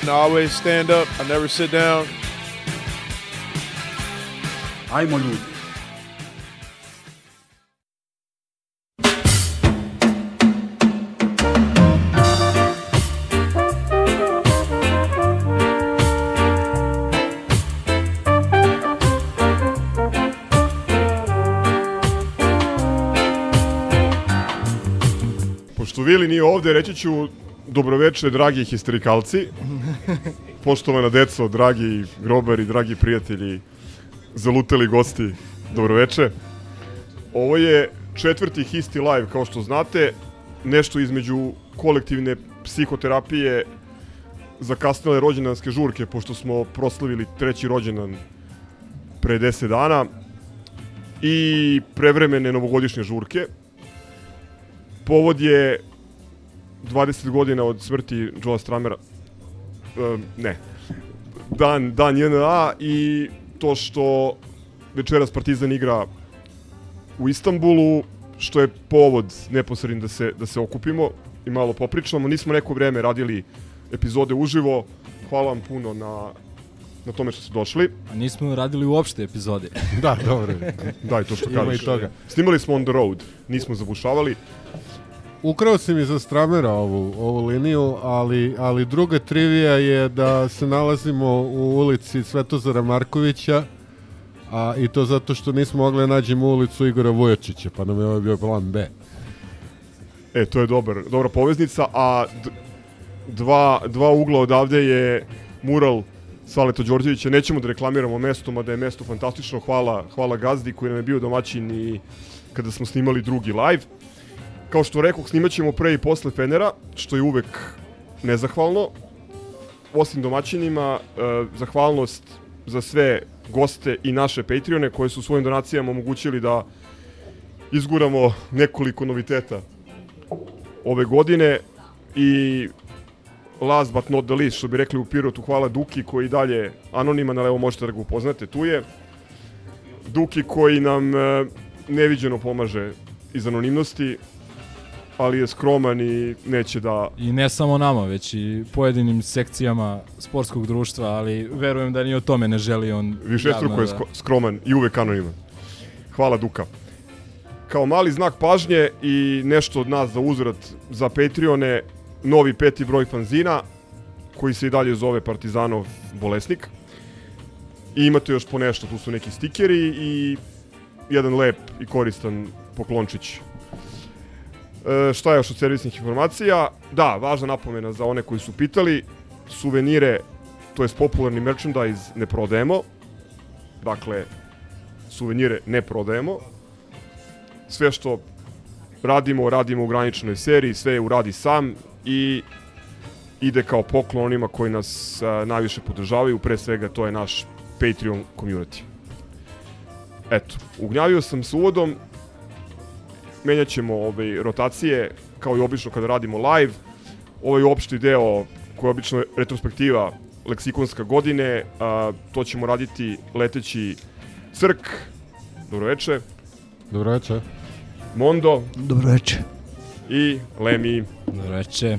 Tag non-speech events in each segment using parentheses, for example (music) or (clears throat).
And I always stand up. I never sit down. Ajmo ljudi. Pošto Vili nije ovde, reći ću dobroveče, dragi histerikalci. Poštovana deco, dragi grobari, dragi prijatelji, zaluteli gosti, dobroveče. Ovo je četvrti Histi Live, kao što znate, nešto između kolektivne psihoterapije zakasnele rođendanske žurke, pošto smo proslavili treći rođendan pre 10 dana i prevremene novogodišnje žurke. Povod je 20 godina od smrti Joela Stramera. Ne. Dan, dan JNA i to što večeras Partizan igra u Istanbulu, što je povod neposredno da se, da se okupimo i malo popričamo. Nismo neko vreme radili epizode uživo. Hvala vam puno na, na tome što ste došli. A nismo radili uopšte epizode. (laughs) Da, dobro. Daj to što Ima kažeš. i toga. Snimali smo on the road, nismo zabušavali. Ukrao si mi za Stramera ovu, ovu liniju, ali, ali druga trivija je da se nalazimo u ulici Svetozara Markovića, a i to zato što nismo mogli da nađemo ulicu Igora Vujačića, pa nam je ovaj bio plan B. E, to je dobar, dobra poveznica, a dva, dva ugla odavde je mural Saleta Đorđevića. Nećemo da reklamiramo mesto, mada je mesto fantastično. Hvala, hvala Gazdi koji nam je bio domaćin i kada smo snimali drugi live. Kao što rekao, snimat ćemo pre i posle Fenera, što je uvek nezahvalno. Osim domaćinima, e, zahvalnost za sve goste i naše Patreone koje su svojim donacijama omogućili da izguramo nekoliko noviteta ove godine i last but not the least, što bi rekli u Pirotu, hvala Duki koji dalje anoniman, ali evo možete da ga upoznate, tu je. Duki koji nam e, neviđeno pomaže iz anonimnosti, ali je skroman i neće da... I ne samo nama, već i pojedinim sekcijama sportskog društva, ali verujem da ni o tome ne želi on Višestruko javno je sko- skroman i uvek anoniman. Hvala Duka. Kao mali znak pažnje i nešto od nas za uzvrat za Patreone, novi peti broj fanzina, koji se i dalje zove Partizanov bolesnik. I imate još po nešto, tu su neki stikeri i jedan lep i koristan poklončić. E, šta je još od servisnih informacija? Da, važna napomena za one koji su pitali, suvenire, to jest popularni merchandise ne prodajemo, dakle, suvenire ne prodajemo. Sve što radimo, radimo u graničnoj seriji, sve je uradi sam i ide kao poklon onima koji nas a, najviše podržavaju, pre svega to je naš Patreon community. Eto, ugnjavio sam s uvodom, menjat ćemo ovaj, rotacije, kao i obično kada radimo live. Ovaj opšti deo, koji je obično retrospektiva leksikonska godine, a, to ćemo raditi leteći Crk, dobroveče, Dobro večer. Mondo Dobro večer. i Lemi, Reče,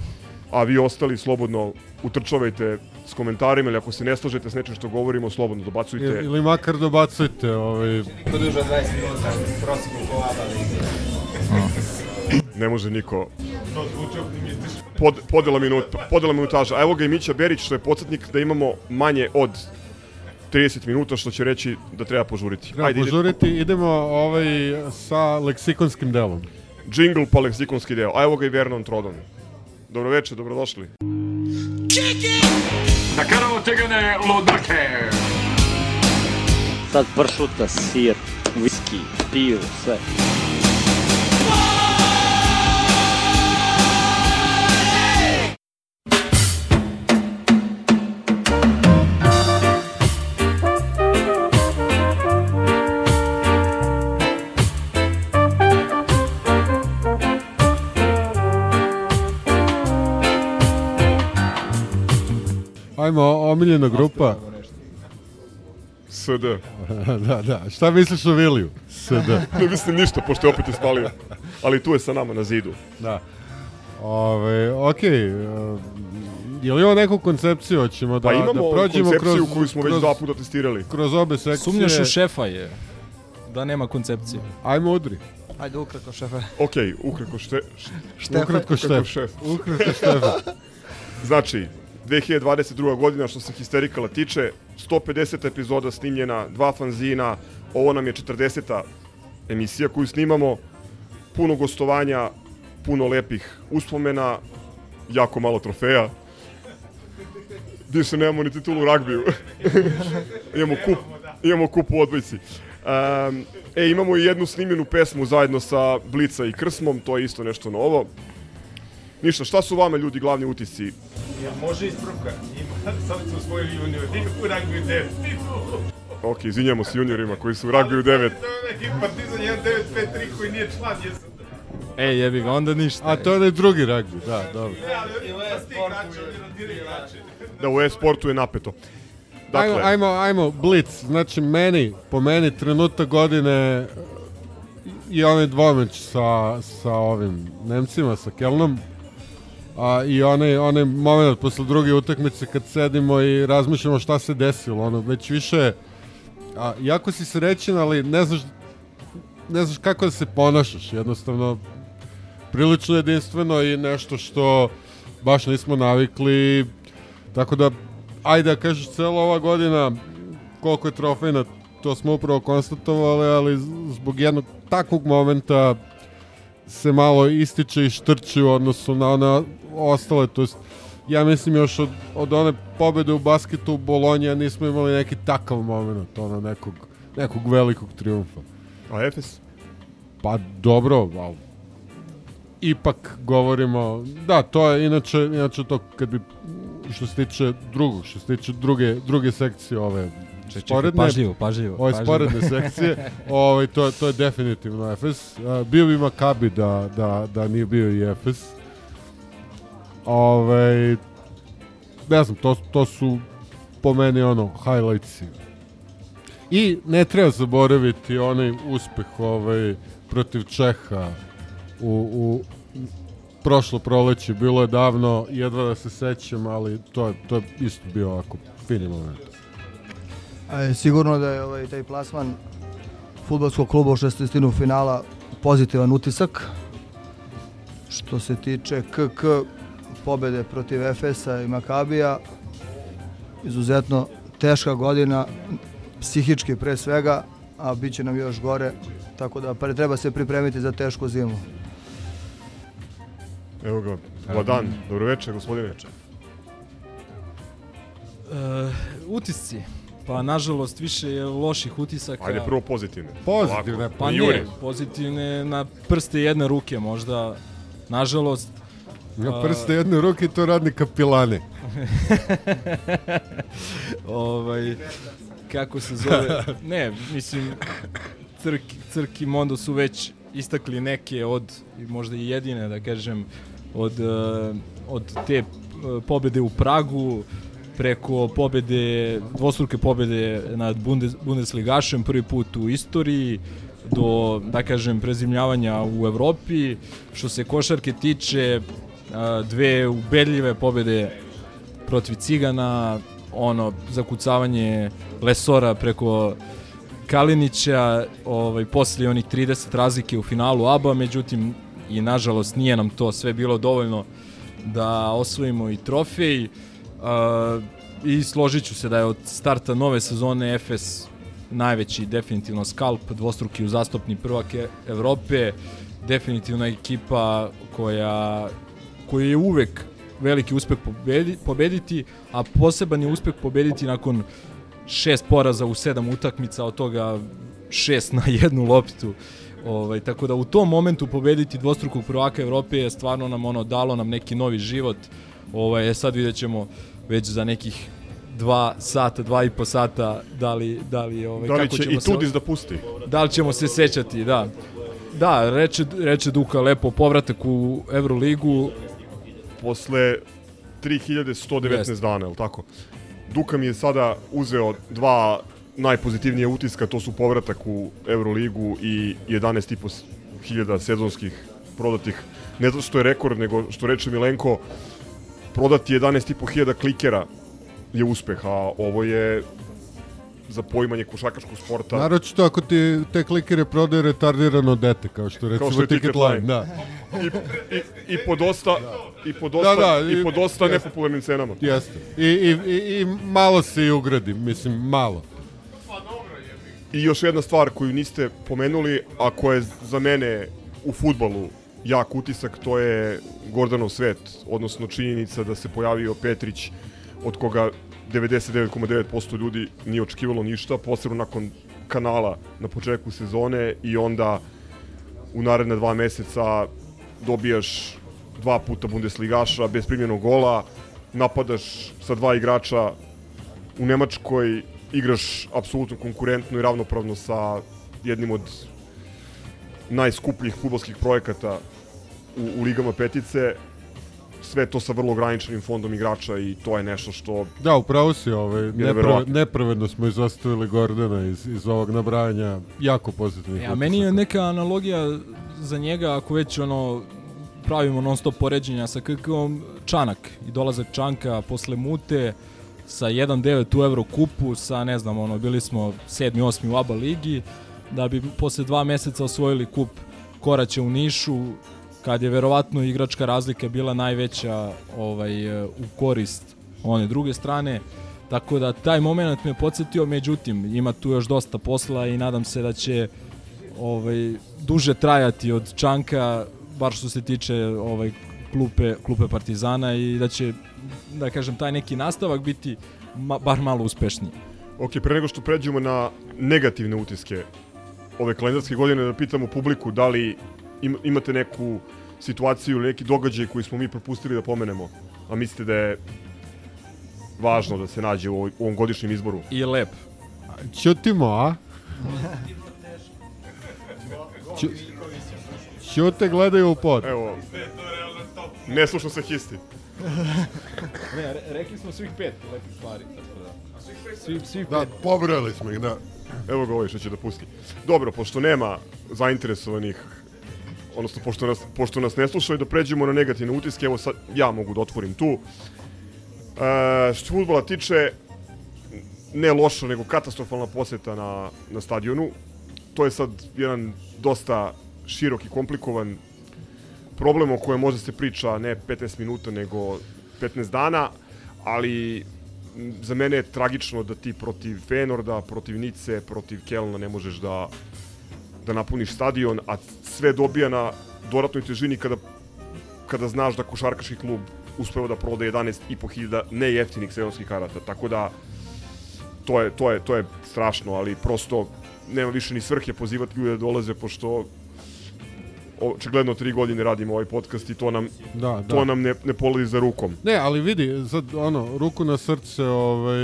a vi ostali slobodno utrčavajte s komentarima ili ako se ne slažete s nečim što govorimo, slobodno dobacujte. Ili, ili makar dobacujte, ovaj, Poduže od 20 minuta, prosjeku kolaba Ne može niko. Pod, podela, minut, podela minutaža. A evo ga i Mića Berić, što je podsjetnik da imamo manje od 30 minuta, što će reći da treba požuriti. treba ide- požuriti, idemo ovaj, sa leksikonskim delom. Jingle pa leksikonski deo. A evo ga i Vernon Trodon. Dobroveče, dobrodošli. Sad pršuta, sir, viski, pivo, sve. Ajmo, omiljena grupa. SD. (laughs) da, da. Šta misliš o Viliju? SD. (laughs) Ne mislim ništa, pošto je opet ispalio. Ali tu je sa nama na zidu. Da. Ove, okej. Okay, je li imamo neku koncepciju? Hoćemo da, Pa imamo da prođemo koncepciju kroz, koju smo već kroz, dva puta testirali. kroz obe sekcije. Sumnjaš u šefa je da nema koncepcije. Ajmo udri. Ajde ukratko šefe. Ok, ukratko šte, Štefe. Ukratko ukratko štef. šef. Ukratko štefa. (laughs) Znači, 2022. godina što se Histerikala tiče, 150 epizoda snimljena, dva fanzina, ovo nam je 40. emisija koju snimamo, puno gostovanja, puno lepih uspomena, jako malo trofeja. Više nemamo ni titulu u ragbiju. (laughs) imamo kup, imamo kup u odbojci. Um, e, imamo i jednu snimljenu pesmu zajedno sa Blica i Krsmom, to je isto nešto novo. Ništa, šta su vama ljudi glavni utisci Jel može ispravka? Ima, (laughs) sad su osvojili junior u rugby 9 titulu. Ok, izvinjamo se juniorima koji su u ragbiju 9. To je neki partizan 1953 koji nije član jesam. E, jebi ga, onda ništa. A to je onaj drugi ragbi, da, dobro. Ne, ali oni prosti igrači, oni rotiraju igrači. Da u e-sportu je napeto. Ajmo, Dakle, ajmo, ajmo, Blitz. Znači, meni, po meni, trenutak godine i onaj dvomeć sa, sa ovim Nemcima, sa Kelnom. A, I onaj, onaj moment posle druge utakmice kad sedimo i razmišljamo šta se desilo, ono, već više, a, jako si srećen, ali ne znaš, ne znaš kako da se ponašaš, jednostavno, prilično jedinstveno i nešto što baš nismo navikli, tako da, ajde da kažeš, cela ova godina, koliko je trofejna, to smo upravo konstatovali, ali zbog jednog takvog momenta se malo ističe i štrči u odnosu na one ostale, to jest ja mislim još od, od one pobede u basketu u Bolonja nismo imali neki takav moment, ono nekog, nekog velikog triumfa. a Efes? Pa dobro, ali ipak govorimo, da, to je inače, inače to kad bi što se tiče drugog, što se tiče druge, druge sekcije ove Čekaj, sporedne, pažljivo, pažljivo. ove pažljivo. sporedne sekcije, (laughs) ovaj, to, to je definitivno Efes. Bio bi Makabi da, da, da nije bio i Efes. Ovaj, ne znam, to, to su po meni ono, highlightsi. I ne treba zaboraviti onaj uspeh ovaj, protiv Čeha u, u prošlo proleće, bilo je davno, jedva da se sećam, ali to je, to je isto bio ovako fini moment. E, sigurno da je ovaj, taj plasman futbolskog kluba u šestestinu finala pozitivan utisak. Što se tiče KK pobede protiv Efesa i Makabija, izuzetno teška godina, psihički pre svega, a bit će nam još gore, tako da pa treba se pripremiti za tešku zimu. Evo ga, Vladan, dobroveče, gospodine. E, utisci. Pa, nažalost, više je loših utisaka. Ajde, prvo pozitivne. Pozitivne, Pa juri. ne, pozitivne na prste jedne ruke možda. Nažalost, Na prste jedne ruke to radni kapilane. (laughs) ovaj, kako se zove, ne, mislim, Crk, Crk i Mondo su već istakli neke od, i možda i jedine, da kažem, od, eh, od te eh, pobede u Pragu, preko pobede, dvostruke pobede nad Bundes, Bundesligašem, prvi put u istoriji, do, da kažem, prezimljavanja u Evropi. Što se košarke tiče, dve ubedljive pobede protiv Cigana, ono, zakucavanje Lesora preko Kalinića, ovaj, posle onih 30 razlike u finalu ABA, međutim, i nažalost nije nam to sve bilo dovoljno da osvojimo i trofej. Uh, I složit ću se da je od starta nove sezone FS najveći definitivno skalp, dvostruki uzastopni prvak E- Evrope, definitivno ekipa koja, koja je uvek veliki uspeh pobedi, pobediti, a poseban je uspeh pobediti nakon šest poraza u sedam utakmica, od toga šest na jednu loptu. Ovaj, tako da u tom momentu pobediti dvostrukog prvaka Evrope je stvarno nam ono dalo nam neki novi život. Ovaj, e, sad vidjet ćemo već za nekih dva sata, dva i po sata da li, da li, ovaj, Da li kako će ćemo i se, Tudis da pusti? da li ćemo se sećati, da. Da, reče, reče Duka lepo povratak u Euroligu, Posle 3119 Jeste. dana, je li tako? Duka mi je sada uzeo dva najpozitivnije utiska, to su povratak u Euroligu i 11,5 hiljada sezonskih prodatih. Ne zato što je rekord, nego što reče Milenko, prodati 11,5 hiljada klikera je uspeh, a ovo je za poimanje košakaškog sporta. Naročito ako ti te klikere prodaje retardirano dete, kao što recimo što je Ticket Ticket Line. Line. Da, I, i, i po dosta, i po dosta, Da, da, i, i- po dosta jeste. nepopularnim cenama. jeste. I, i, i, I malo se i ugradi, mislim, malo. I još jedna stvar koju niste pomenuli, a koja je za mene u futbalu jak utisak, to je Gordanov svet, odnosno činjenica da se pojavio Petrić, od koga 99,9% ljudi nije očekivalo ništa, posebno nakon kanala na početku sezone i onda u naredne dva meseca dobijaš dva puta Bundesligaša bez primljenog gola, napadaš sa dva igrača u Nemačkoj, igraš apsolutno konkurentno i ravnopravno sa jednim od najskupljih futbolskih projekata u, u ligama petice, sve to sa vrlo ograničenim fondom igrača i to je nešto što Da, upravo si, ovaj, neprave, nepravedno smo izostavili Gordana iz, iz ovog nabrajanja jako pozitivnih Ja, meni je neka analogija za njega, ako već ono pravimo non stop poređenja sa KK-om, Čanak i dolazak Čanka posle mute sa 1-9 u Evrokupu, sa ne znam, ono, bili smo 7. 8. u ABA ligi, da bi posle dva meseca osvojili kup Koraća u Nišu, kad je verovatno igračka razlika bila najveća ovaj, u korist one druge strane. Tako da taj moment me podsjetio, međutim, ima tu još dosta posla i nadam se da će ovaj duže trajati od Čanka bar što se tiče ovaj klupe klupe Partizana i da će da kažem taj neki nastavak biti ma, bar malo uspešniji. Ok, pre nego što pređemo na negativne utiske ove kalendarske godine, da pitamo publiku da li imate neku situaciju ili neki događaj koji smo mi propustili da pomenemo, a mislite da je važno da se nađe u, ovom godišnjem izboru. I lep. Ćutimo, a? Ću... Ćute gledaju u pod. Evo, ne slušam se histi. Ne, re, rekli smo svih pet lepih stvari, tako da. Svih, svih Da, pobrali smo ih, da. Evo ga ovaj što će da pusti. Dobro, pošto nema zainteresovanih, odnosno pošto nas, pošto nas ne slušaju, da pređemo na negativne utiske, evo sad ja mogu da otvorim tu. E, što futbola tiče, ne loša, nego katastrofalna poseta na, na stadionu. To je sad jedan dosta širok i komplikovan problem o kojem može se priča ne 15 minuta, nego 15 dana, ali za mene je tragično da ti protiv Fenorda, protiv Nice, protiv Kelna ne možeš da da napuniš stadion, a sve dobija na dodatnoj težini kada kada znaš da košarkaški klub uspeva da proda 11.500 nejeftinih sezonskih karata. Tako da to je, to je, to je strašno, ali prosto nema više ni svrhe pozivati ljude da dolaze, pošto očigledno tri godine radimo ovaj podcast i to nam, Da, da. to nam ne, ne polazi za rukom. Ne, ali vidi, sad, ono, ruku na srce, ovaj,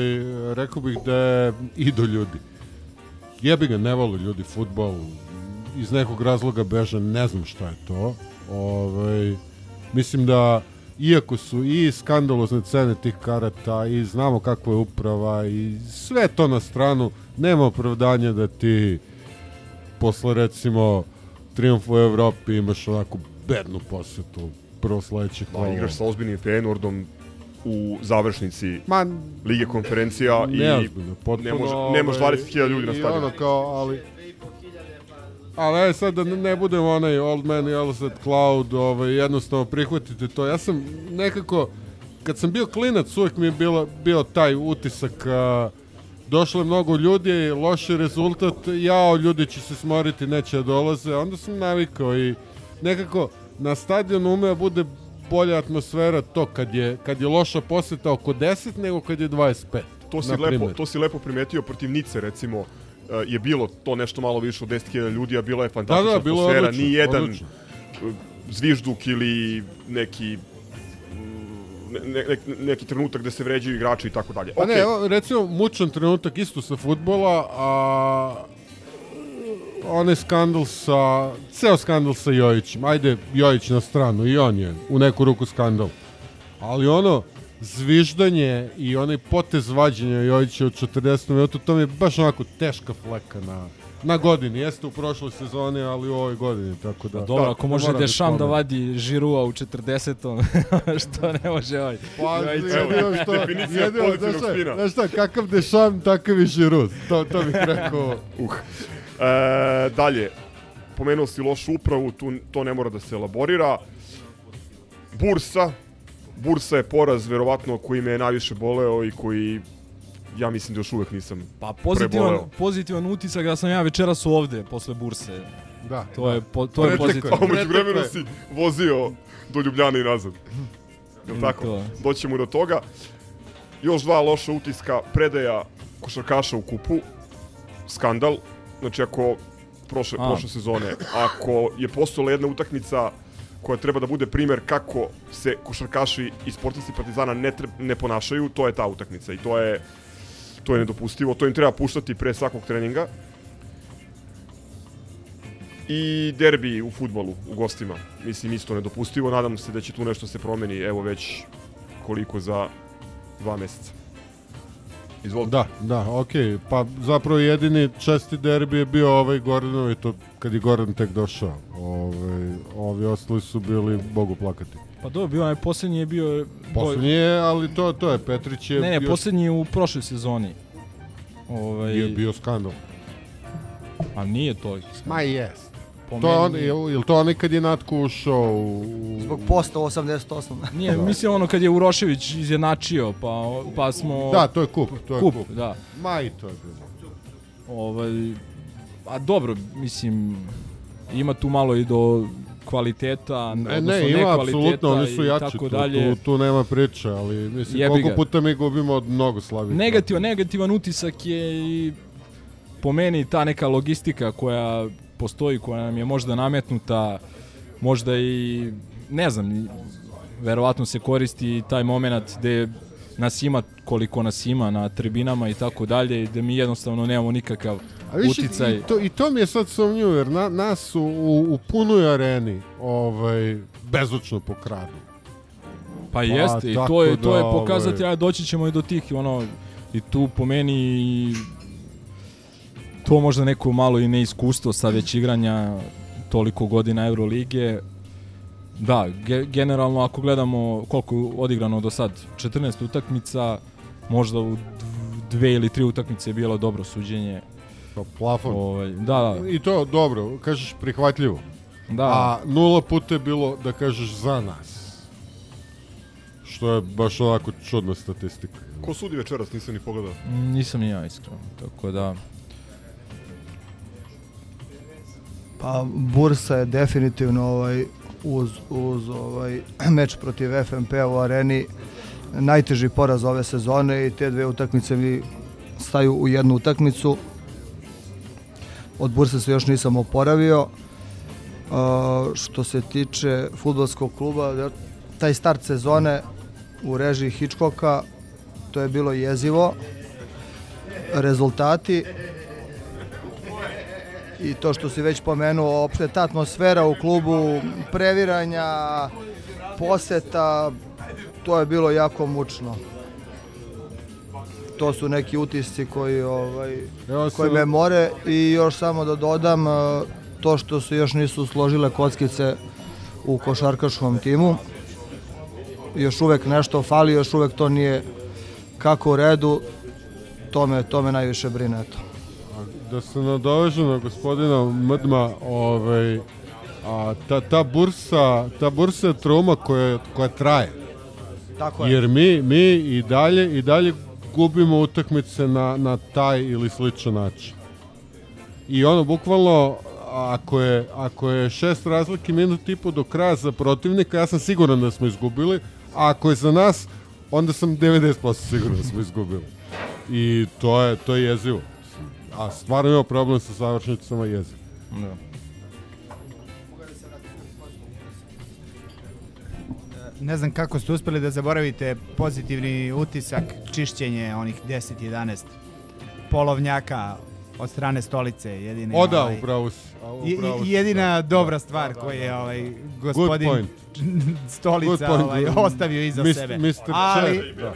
rekao bih da je i do ljudi. Jebi ga, ne vole ljudi futbol, iz nekog razloga beže, ne znam šta je to. Ovaj, mislim da, iako su i skandalozne cene tih karata i znamo kakva je uprava i sve to na stranu, nema opravdanja da ti posle recimo triumfa u Evropi imaš onako bednu posetu prvo sledećih Da, igraš sa ozbiljnim Fejenordom u završnici Ma, Lige konferencija i neozbiljno, potpuno, ne može, nemaš ovaj, 20.000 ljudi na stadionu. ono kao, ali... Ali aj sad da ne, budem onaj old man yells at cloud, ovaj, jednostavno prihvatite to. Ja sam nekako, kad sam bio klinac, uvek mi je bilo, bio taj utisak, a, došlo je mnogo ljudi, loš je rezultat, jao, ljudi će se smoriti, neće da dolaze, onda sam navikao i nekako na stadionu ume da bude bolja atmosfera to kad je, kad je loša poseta oko 10 nego kad je 25. To si, lepo, to si lepo primetio protiv Nice, recimo, je bilo to nešto malo više od 10.000 ljudi, a bila je fantastična Da, da, bilo atmosfera. odlično, Ni jedan odlično. eh, zvižduk ili neki mm, ne, ne, ne- neki trenutak gde se vređaju igrači i tako dalje. Pa Okej, ne, evo, recimo, mučan trenutak isto sa futbola, a onaj skandal sa, ceo skandal sa Jojićem, ajde Jojić na stranu, i on je u neku ruku skandal. Ali ono, zviždanje i onaj potez vađenja Jojića od 40 minuta, to mi je baš onako teška fleka na, na godini. Jeste u prošloj sezoni, ali u ovoj godini, tako da... Pa dobro, da, ako može moram Dešam da spomenem. vadi Žirua u 40. (laughs) što ne može ovaj. Pa, Jojić. jedino što, definicija jedino, znaš šta, spina. znaš šta, kakav Dešam, takav i Žiruz. To, to bih rekao. (laughs) Uh. E, dalje, pomenuo si lošu upravu, tu, to ne mora da se elaborira. Bursa, Bursa je poraz verovatno koji me je najviše boleo i koji ja mislim da još uvek nisam Pa pozitivan, preboleo. pozitivan utisak da sam ja večeras ovde posle burse. Da. To je, po, to je pozitivno. A umeđu vremenu si vozio do Ljubljana i nazad. Jel tako? to. Doćemo do toga. Još dva loša utiska, predaja košarkaša u kupu, skandal. Znači ako prošle, A. prošle sezone, ako je postojala jedna utakmica koja treba da bude primer kako se košarkaši i sportisti Partizana ne, treb, ne ponašaju, to je ta utakmica i to je to je nedopustivo, to im treba puštati pre svakog treninga. I derbi u futbolu, u gostima. Mislim, isto nedopustivo. Nadam se da će tu nešto se promeni, evo već koliko za dva meseca. Izvolite. Da, da, okej. Pa zapravo jedini česti derbi je bio ovaj Gordanovi, to kad je Gordon tek došao. Ovaj, ovi ostali su bili bogu plakati. Pa dobro, bio onaj posljednji je bio... Poslednji je, ali to, to je, Petrić je Ne, ne, bio, posljednji je u prošloj sezoni. Ovaj, je bio skandal. A nije to. Ma jest. Po To je on, meni- je, je li to onaj kad je Natko ušao u... Zbog posta 88. (laughs) Nije, mislim ono kad je Urošević izjednačio, pa, pa smo... Da, to je kup, to je kup. kup, da. Ma i to je bilo. Ovaj, a dobro, mislim, ima tu malo i do kvaliteta, Ne, odnosno ne, ima apsolutno, oni su i jači, tako tu, dalje. tu, tu nema priče, ali mislim, Jebi koliko ga. puta mi gubimo od mnogo slabih. Negativan, negativan utisak je i po meni ta neka logistika koja postoji, koja nam je možda nametnuta, možda i, ne znam, verovatno se koristi taj moment gde nas ima koliko nas ima na tribinama i tako dalje, i da mi jednostavno nemamo nikakav A više, uticaj. i to, I to mi je sad sumnjivo, jer na, nas u, u, u punoj areni ovaj, bezočno pokradu. Pa jeste, i to je, to je da, pokazatelj, ovaj- a doći ćemo i do tih, ono, i tu po meni i to možda neko malo i neiskustvo sa već igranja toliko godina Eurolige. Da, ge, generalno ako gledamo koliko je odigrano do sad, 14 utakmica, možda u dv- dve ili tri utakmice je bilo dobro suđenje. To plafon. Ovaj, da, da, I to dobro, kažeš prihvatljivo. da. A nula puta je bilo, da kažeš, za nas. Što je baš ovako čudna statistika. Ko sudi večeras, nisam ni pogledao. Nisam ni ja iskreno, tako da... Pa Bursa je definitivno ovaj uz, uz ovaj (clears throat) meč protiv FMP u areni najteži poraz ove sezone i te dve utakmice mi staju u jednu utakmicu. Od Burse se još nisam oporavio. Uh, što se tiče futbolskog kluba, da- taj start sezone u režiji Hitchcocka, to je bilo jezivo. Rezultati i to što si već pomenuo, opšte ta atmosfera u klubu, previranja, poseta, to je bilo jako mučno. To su neki utisci koji, ovaj, koji me more i još samo da dodam eh, to što se još nisu složile kockice u košarkaškom timu. Još uvek nešto fali, još uvek to nije kako u redu, to me, to me najviše brine. Eto. Da se nadovežem na gospodina Mdma, ovaj, a ta, ta bursa, ta bursa je truma koja, koja traje. Tako je. Jer mi, mi i dalje i dalje gubimo utakmice na, na taj ili sličan način. I ono, bukvalno, ako je, ako je šest razlike minut i po do kraja za protivnika, ja sam siguran da smo izgubili, a ako je za nas, onda sam 90% siguran da smo izgubili. I to je, to je jezivo. A stvarno imamo problem sa završnicama jezivo. Da. ne znam kako ste uspeli da zaboravite pozitivni utisak, čišćenje onih 10-11 polovnjaka od strane stolice. Jedine, O da, ovaj, upravo si. upravo si, jedina da. dobra stvar koju je ovaj, gospodin point. (laughs) stolica Good point. ovaj, ostavio iza Mr. sebe. Mr. Ali, da.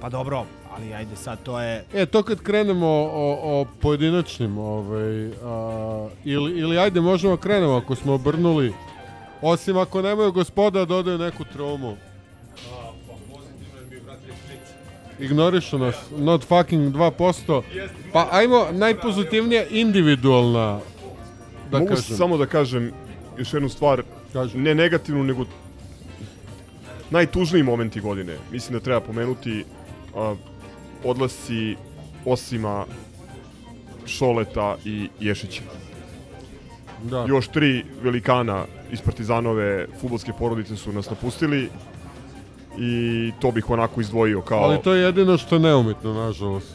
pa dobro, ali ajde sad to je... E, to kad krenemo o, o pojedinačnim, ovaj, a, ili, ili ajde možemo da krenemo ako smo obrnuli, osim ako nemaju gospoda da dodaju neku traumu. Ignorišu nas, not fucking 2%. Pa ajmo, najpozitivnija individualna, da Mogu kažem. samo da kažem još jednu stvar, ne negativnu, nego najtužniji momenti godine. Mislim da treba pomenuti a, odlasci Osima, Šoleta i Ješića. Da. Još tri velikana iz Partizanove futbolske porodice su nas napustili i to bih onako izdvojio kao... Ali to je jedino što je neumitno, nažalost.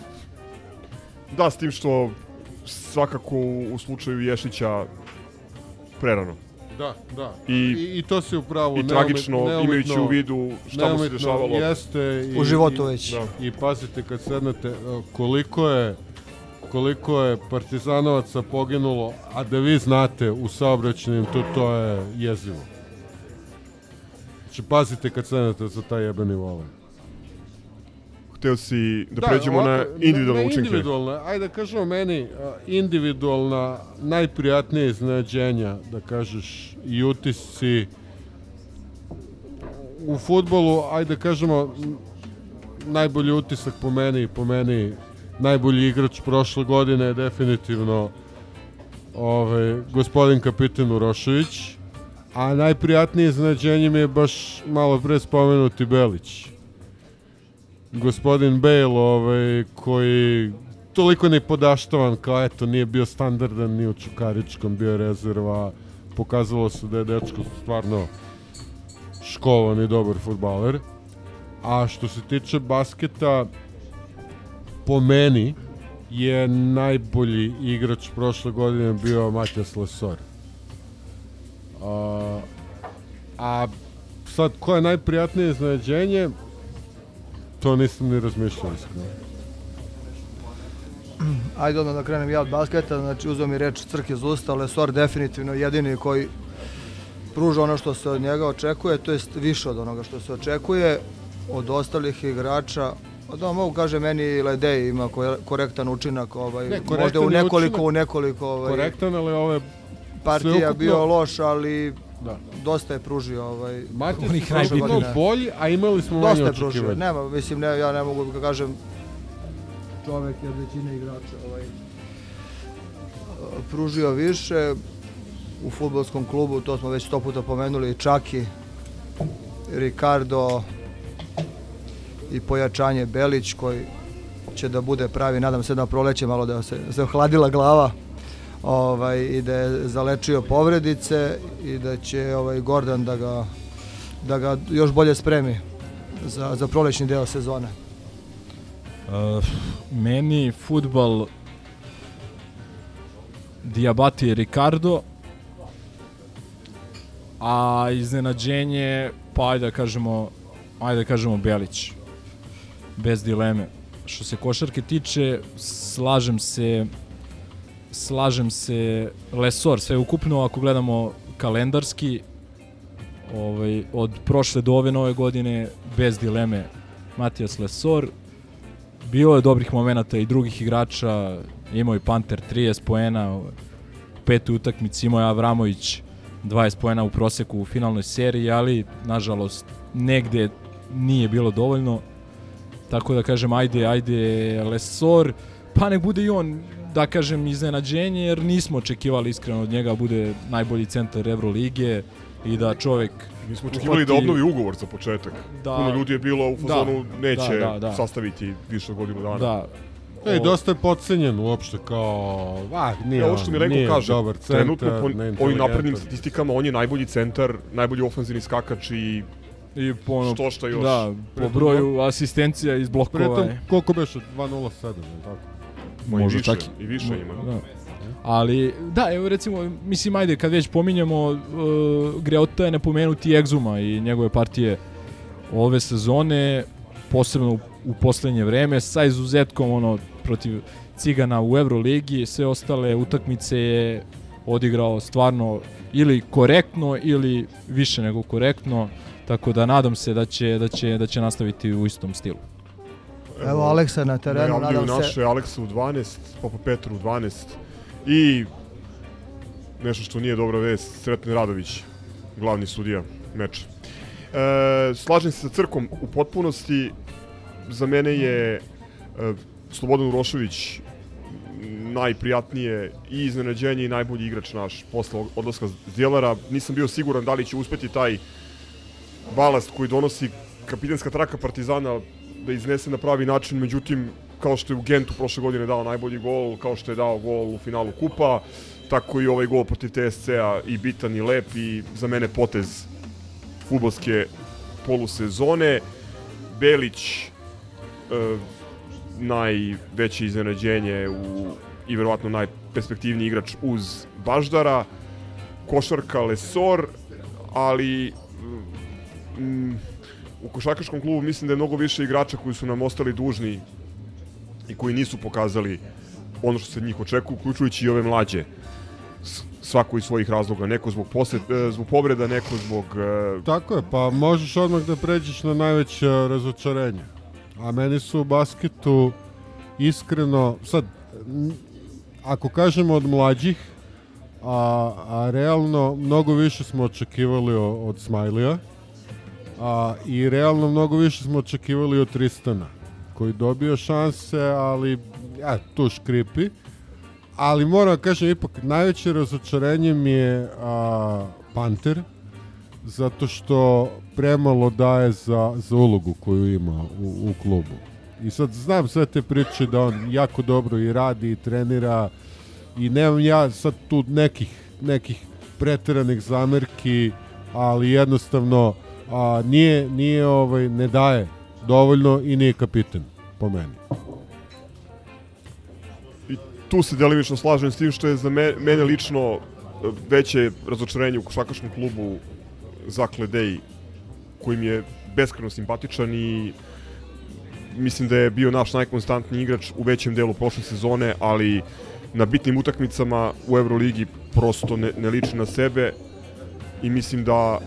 Da, s tim što svakako u slučaju Ješića prerano. Da, da. I, I, i to si upravo I tragično, imajući u vidu šta mu se dešavalo. Jeste i, U životu i, već. Da. I pazite kad sednete e, koliko je koliko je partizanovaca poginulo, a da vi znate u saobraćajnim, to, to je jezivo. Znači, pazite kad sednete za taj jebeni volan. Hteo si da, pređemo na ovako, individualne na učinke. Individualne, ajde da kažemo meni, individualna, najprijatnije iznenađenja, da kažeš, i utisci u futbolu, ajde da kažemo, najbolji utisak po meni, po meni, najbolji igrač prošle godine je definitivno ovaj, gospodin kapitan Urošević, a najprijatnije iznenađenje mi je baš malo pre spomenuti Belić gospodin Bale, ovaj, koji toliko nepodaštovan kao eto nije bio standardan ni u Čukaričkom, bio rezerva, pokazalo se da je dečko stvarno školovan i dobar futbaler. A što se tiče basketa, po meni je najbolji igrač prošle godine bio Matjas Lesor. A, a sad, ko je najprijatnije iznenađenje? To nisam ni razmišljao iskreno. Ajde odmah da krenem ja od basketa, znači uzeo mi reč Crk iz usta, Lesor definitivno jedini koji pruža ono što se od njega očekuje, to jest više od onoga što se očekuje od ostalih igrača. Pa Da, mogu kaže meni Ledej ima ko- korektan učinak, ovaj, Ne, možda u nekoliko, učinak. u nekoliko ovaj, Korektan, ali ove partija sveukupno- bio loš, ali Da. dosta je pružio ovaj, onih je godine. bolji, a imali smo Dosta manje je pružio, očekivanja. nema, mislim, ne, ja ne mogu da kažem čovek je od većine igrača ovaj, pružio više u futbolskom klubu, to smo već sto puta pomenuli, Čaki, Ricardo i pojačanje Belić koji će da bude pravi, nadam se na proleće malo da se, se ohladila glava ovaj, i da je zalečio povredice i da će ovaj Gordon da ga, da ga još bolje spremi za, za prolećni deo sezone. Uh, meni futbal Diabati Ricardo a iznenađenje pa ajde da kažemo ajde da kažemo Belić bez dileme što se košarke tiče slažem se slažem se Lesor sve ukupno ako gledamo kalendarski ovaj, od prošle do ove nove godine bez dileme Matijas Lesor. Bilo je dobrih momenata i drugih igrača imao je Panter 30 poena u petoj utakmici imao je Avramović 20 poena u proseku u finalnoj seriji ali nažalost negde nije bilo dovoljno. Tako da kažem ajde ajde Lesor pa nek bude i on da kažem iznenađenje jer nismo očekivali iskreno od njega da bude najbolji centar Evrolige i da čovek Mi smo očekivali da uhvati- obnovi ugovor za početak. Da. Puno ljudi je bilo u fazonu Da, neće da, da, da. sastaviti više od godinu dana. Da. Ej, dosta je podcenjen uopšte kao, a, nije Ja, ovo što mi Renko kaže, dobar centar, trenutno po ovim naprednim statistikama on je najbolji centar, najbolji ofanzivni skakač i I po ono, što šta još. Da, po broju asistencija iz blokova. Pritom, koliko beše? 2.07, je li tako? Ma i Možda više, čak i više ima. Da. Ali, da, evo recimo, mislim, ajde, kad već pominjamo, uh, Greota je napomenuti Egzuma i njegove partije ove sezone, posebno u, u poslednje vreme, sa izuzetkom ono, protiv Cigana u Euroligi, sve ostale utakmice je odigrao stvarno ili korektno ili više nego korektno, tako da nadam se da će, da će, da će nastaviti u istom stilu. Evo Aleksa na terenu, nadam se. naše Aleksa u 12, Papa Petru u 12 i nešto što nije dobra vest, Sreten Radović, glavni sudija meča. E, slažem se sa Crkom u potpunosti. Za mene je e, Slobodan Urošević najprijatnije i iznenađenje i najbolji igrač naš posle odlaska Zdjelara. Nisam bio siguran da li će uspeti taj balast koji donosi kapitanska traka Partizana da iznese na pravi način, međutim, kao što je u Gentu prošle godine dao najbolji gol, kao što je dao gol u finalu Kupa, tako i ovaj gol protiv TSC-a i bitan i lep i za mene potez futbolske polusezone. Belić, e, najveće iznenađenje u, i verovatno najperspektivniji igrač uz Baždara, košarka Lesor, ali mm, u košarkaškom klubu mislim da je mnogo više igrača koji su nam ostali dužni i koji nisu pokazali ono što se njih očekuje, uključujući i ove mlađe. Svako iz svojih razloga, neko zbog, posle, e, zbog povreda, neko zbog... e, Tako je, pa možeš odmah da pređeš na najveće razočarenje. A meni su u basketu iskreno, sad, ako kažemo od mlađih, a, a realno mnogo više smo očekivali od Smajlija, a, i realno mnogo više smo očekivali od Tristana, koji dobio šanse, ali ja, tu škripi. Ali moram da kažem, ipak najveće razočarenje mi je a, Panter, zato što premalo daje za, za ulogu koju ima u, u klubu. I sad znam sve te priče da on jako dobro i radi i trenira i nemam ja sad tu nekih, nekih preteranih zamerki, ali jednostavno a, nije, nije ovaj, ne daje dovoljno i nije kapitan po meni. I tu se delimično slažem s tim što je za me, mene lično veće razočarenje u košarkaškom klubu Zakle Dej, koji mi je beskreno simpatičan i mislim da je bio naš najkonstantniji igrač u većem delu prošle sezone, ali na bitnim utakmicama u Euroligi prosto ne, ne liči na sebe i mislim da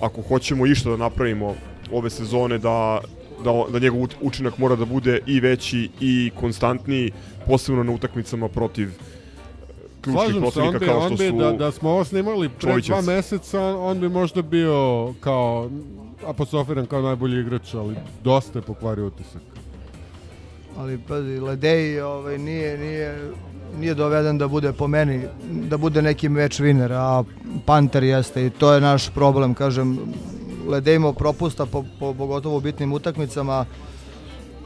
ako hoćemo išta da napravimo ove sezone da da, da njegov učinak mora da bude i veći i konstantniji, posebno na utakmicama protiv e, ključnih Slažem se, protivnika on bi, kao on što bi su da, da smo ovo snimali pre Čovićevci. dva meseca, on, on bi možda bio kao apostrofiran kao najbolji igrač, ali dosta je pokvario utisak. Ali pazi, Ledej ovaj, nije, nije, nije doveden da bude po meni, da bude neki meč winner, a Panter jeste i to je naš problem, kažem, Ledej imao propusta po, po pogotovo bitnim utakmicama,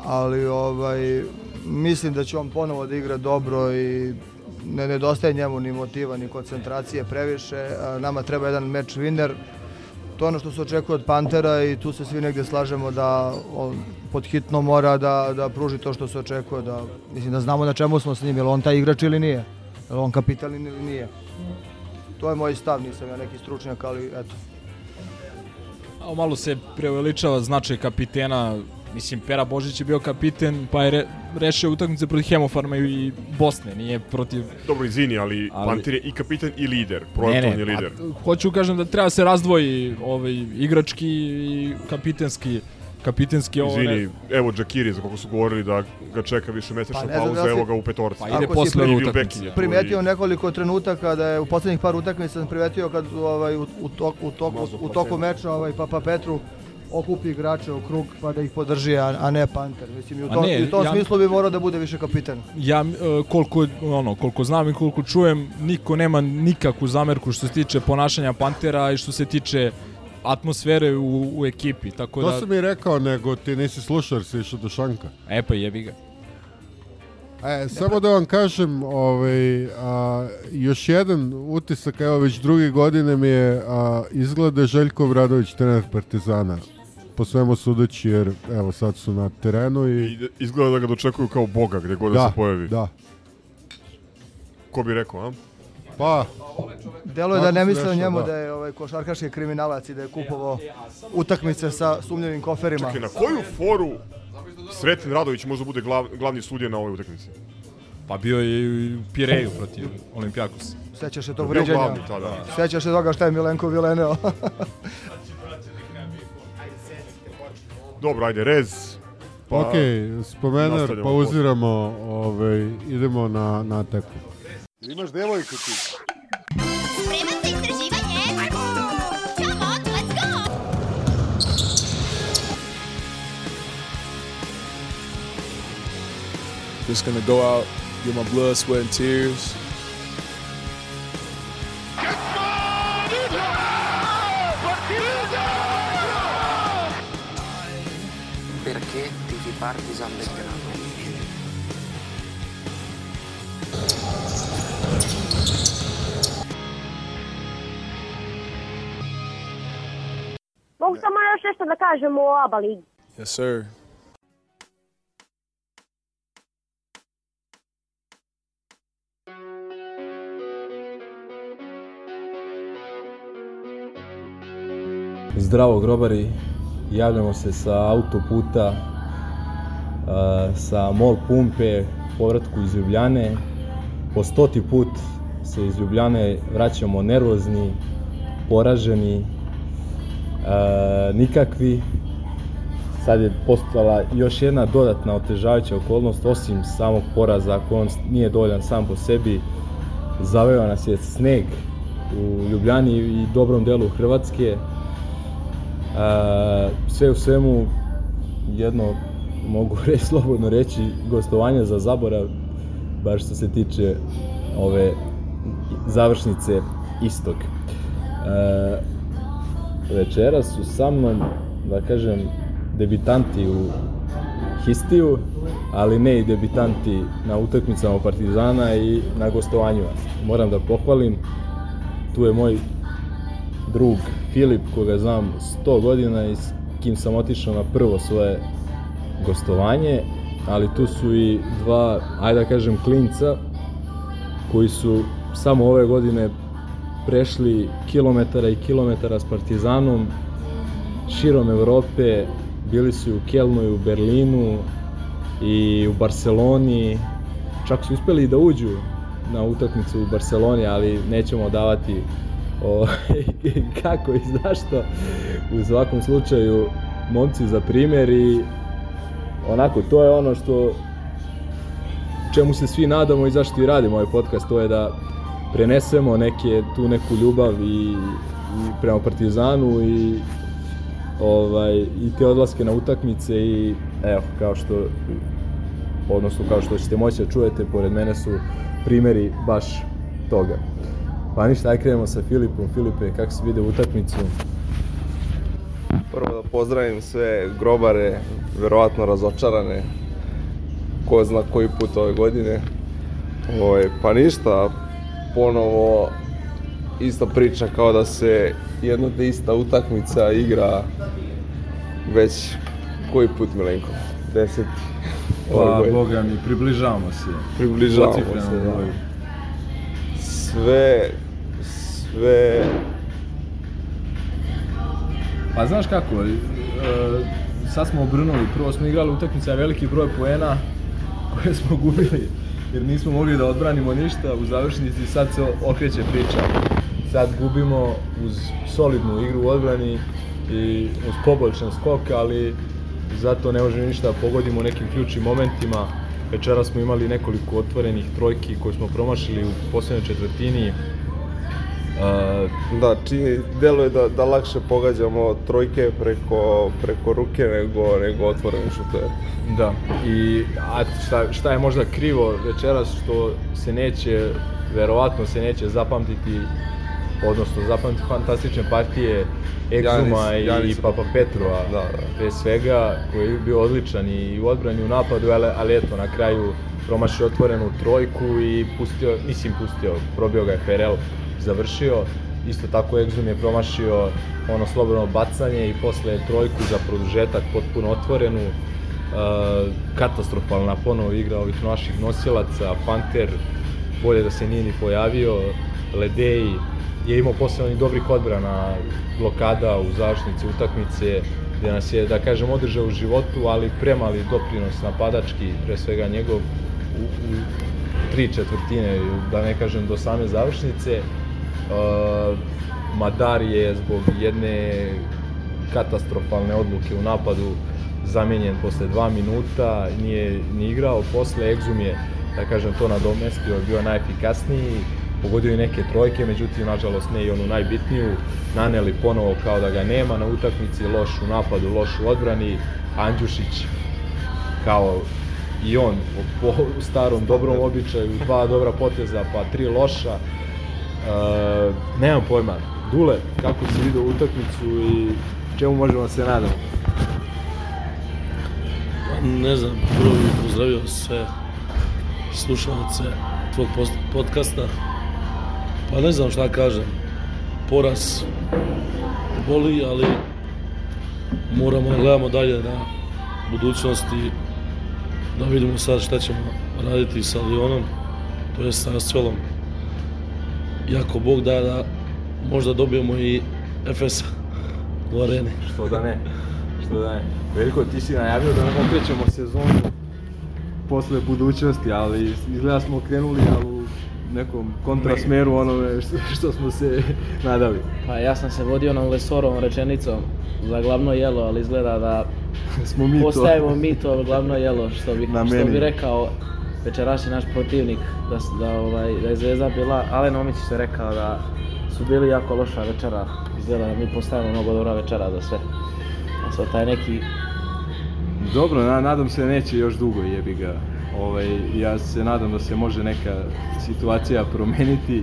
ali ovaj, mislim da će on ponovo da igra dobro i ne nedostaje njemu ni motiva ni koncentracije previše, nama treba jedan meč winner, to je ono što se očekuje od Pantera i tu se svi negde slažemo da on pod hitno mora da, da pruži to što se očekuje, da, mislim da znamo na čemu smo s njim, je li on taj igrač ili nije, je li on kapitalni ili nije. To je moj stav, nisam ja neki stručnjak, ali eto. A malo se preuveličava značaj kapitena. Mislim, Pera Božić je bio kapiten, pa je re, rešio utakmice protiv Hemofarma i Bosne, nije protiv... Dobro, izvini, ali, Ali- Panter je i kapitan i lider, projektovni lider. pa, hoću kažem da treba se razdvoji ovaj, igrački i kapitenski kapitenski ovo Izvini, evo Džakiri, za koga su govorili da ga čeka više mesečna Pa ne pauza, da si- evo ga u petorci. Pa ide Ako si posle utakmice. Primetio i- nekoliko trenutaka da je u poslednjih par utakmica sam primetio kad ovaj, u, u, tok, u, toku, Mazao u pa toku meča ovaj, Papa Petru okupi igrače u krug pa da ih podrži, a, a ne Panter. Mislim, i u tom, ne, i u tom ja- smislu bi morao da bude više kapitan. ja e, koliko ono koliko znam i koliko čujem niko nema nikakvu zamerku što se tiče ponašanja Pantera i što se tiče atmosfere u, u ekipi tako To da sam i rekao, nego ti nisi slušao jer si išao do Šanka. e pa jebi ga E, samo da vam kažem, ovaj, a, još jedan utisak, evo već drugi godine mi je, a, izgleda Željko Vradović, trener Partizana. Po svemu sudeći, jer evo sad su na terenu i... I izgleda da ga dočekuju kao boga gde god da, Da, se pojavi. da. Ko bi rekao, a? Pa, Delo je da ne misle o njemu da. da je ovaj košarkaški kriminalac i da je kupovao utakmice sa sumnjivim koferima. Čekaj, na koju foru Sreten Radović može da bude glav, glavni sudija na ovoj utakmici? Pa bio je i u Pireju protiv Olimpijakosa. Sećaš se tog Bio vređanja? glavni tada. Sećaš se toga šta je Milenko Vileneo? (laughs) Dobro, ajde, rez. Pa, ok, spomenar, pauziramo, ovaj, idemo na, na teku. Imaš devojku ti. Spreman za istraživanje? Come on, let's go! Just gonna go out, get my blood, sweat, and tears. Perché tifi Partizan Belgrado? Mogu samo još nešto da kažem o ABA ligi. Yes, sir. Zdravo grobari, javljamo se sa autoputa, sa mol pumpe, povratku iz Ljubljane. Po stoti put se iz Ljubljane vraćamo nervozni, poraženi, nikakvi. Sad je postala još jedna dodatna otežavajuća okolnost, osim samog poraza, ako on nije dovoljan sam po sebi. Zaveo nas je sneg u Ljubljani i dobrom delu Hrvatske. A, sve u svemu jedno mogu (laughs) reći slobodno reći gostovanje za zaborav bar što se tiče ove završnice istog. E, večeras su sa mnom, da kažem, debitanti u Histiju, ali ne i debitanti na utakmicama Partizana i na gostovanjima. Moram da pohvalim, tu je moj drug Filip, koga znam 100 godina i s kim sam otišao na prvo svoje gostovanje, ali tu su i dva, ajde da kažem, klinca, koji su samo ove godine prešli kilometara i kilometara s Partizanom, širom Evrope, bili su i u Kelnu i u Berlinu i u Barceloni, čak su uspeli da uđu na utakmicu u Barceloni, ali nećemo davati o, (laughs) kako i zašto. U svakom slučaju, momci za primjer i onako, to je ono što čemu se svi nadamo i zašto i radimo ovaj podcast, to je da prenesemo neke, tu neku ljubav i, i prema Partizanu i ovaj, i te odlaske na utakmice i evo, kao što odnosno kao što ćete moći da čujete, pored mene su primjeri baš toga. Pa ništa, aj krenemo sa Filipom. Filipe, kako se vide utakmicu? Prvo da pozdravim sve grobare, verovatno razočarane, ko zna koji put ove godine. Ovaj, pa ništa, ponovo ista priča kao da se jedna te ista utakmica igra već koji put Milenko? Deseti. Pa, boga mi, približavamo se. Približavamo se, da. broju. Sve, sve Pa znaš kako, e, sad smo obrnuli, prvo smo igrali utakmice na veliki broj poena koje smo gubili jer nismo mogli da odbranimo ništa u završnici, sad se okreće priča. Sad gubimo uz solidnu igru u odbrani i uz poboljšan skok, ali zato ne možemo ništa da pogodimo nekim ključnim momentima. Večera smo imali nekoliko otvorenih trojki koje smo promašili u posljednjoj četvrtini. Da, čini, deluje da, da lakše pogađamo trojke preko, preko ruke nego, nego otvorene šuteve. Da, i a šta, šta je možda krivo večeras što se neće, verovatno se neće zapamtiti, odnosno zapamtiti fantastične partije Egzuma Janis- i, Janis- i Papa Petrova, Da, da. pre svega, koji je bio odličan i u odbrani i u napadu, ali, ali eto, na kraju promašio otvorenu trojku i pustio, mislim pustio, probio ga je Ferel, završio. Isto tako Egzum je promašio ono slobodno bacanje i posle trojku za produžetak potpuno otvorenu. E, katastrofalna ponovo igra ovih naših nosilaca, Panter bolje da se nije ni pojavio, Ledeji je imao posle onih dobrih odbrana, blokada u završnici utakmice, gde nas je, da kažem, održao u životu, ali premali doprinos napadački, pre svega njegov, u, u tri četvrtine, da ne kažem do same završnice. Madar je zbog jedne katastrofalne odluke u napadu zamenjen posle dva minuta, nije ni igrao, posle Exum je, da kažem, to nadomestio, bio najefikasniji, pogodio je neke trojke, međutim, nažalost, ne i onu najbitniju, naneli ponovo kao da ga nema na utakmici, loš u napadu, loš u odbrani, Andjušić kao i on po starom dobrom običaju, dva dobra poteza, pa tri loša, e, nemam pojma, Dule, kako si vidio utakmicu i čemu možemo da se nadamo? Ne znam, prvo bih pozdravio sve slušalce tvog podcasta. Pa ne znam šta kažem. Poraz boli, ali moramo da gledamo dalje na budućnost i da vidimo sad šta ćemo raditi sa Lyonom, to je sa Asvelom. Jako Bog da da možda dobijemo i Efesa u areni. Što da ne, što da ne. Veliko, ti si najavio da nam okrećemo sezonu posle budućnosti, ali izgleda smo krenuli ali u nekom kontrasmeru onome što, što smo se (laughs) nadali. Pa ja sam se vodio onom Lesorovom rečenicom za glavno jelo, ali izgleda da (laughs) smo mi to. postajemo mi to glavno jelo, što bi, Na što bi rekao večerašnji naš protivnik, da, da, ovaj, da je Zvezda bila, Alen Omić je rekao da su bili jako loša večera, izgleda da mi postajemo mnogo dobra večera za sve. A sad taj neki Dobro, na, nadam se neće još dugo jebi ga. Ovaj, ja se nadam da se može neka situacija promeniti.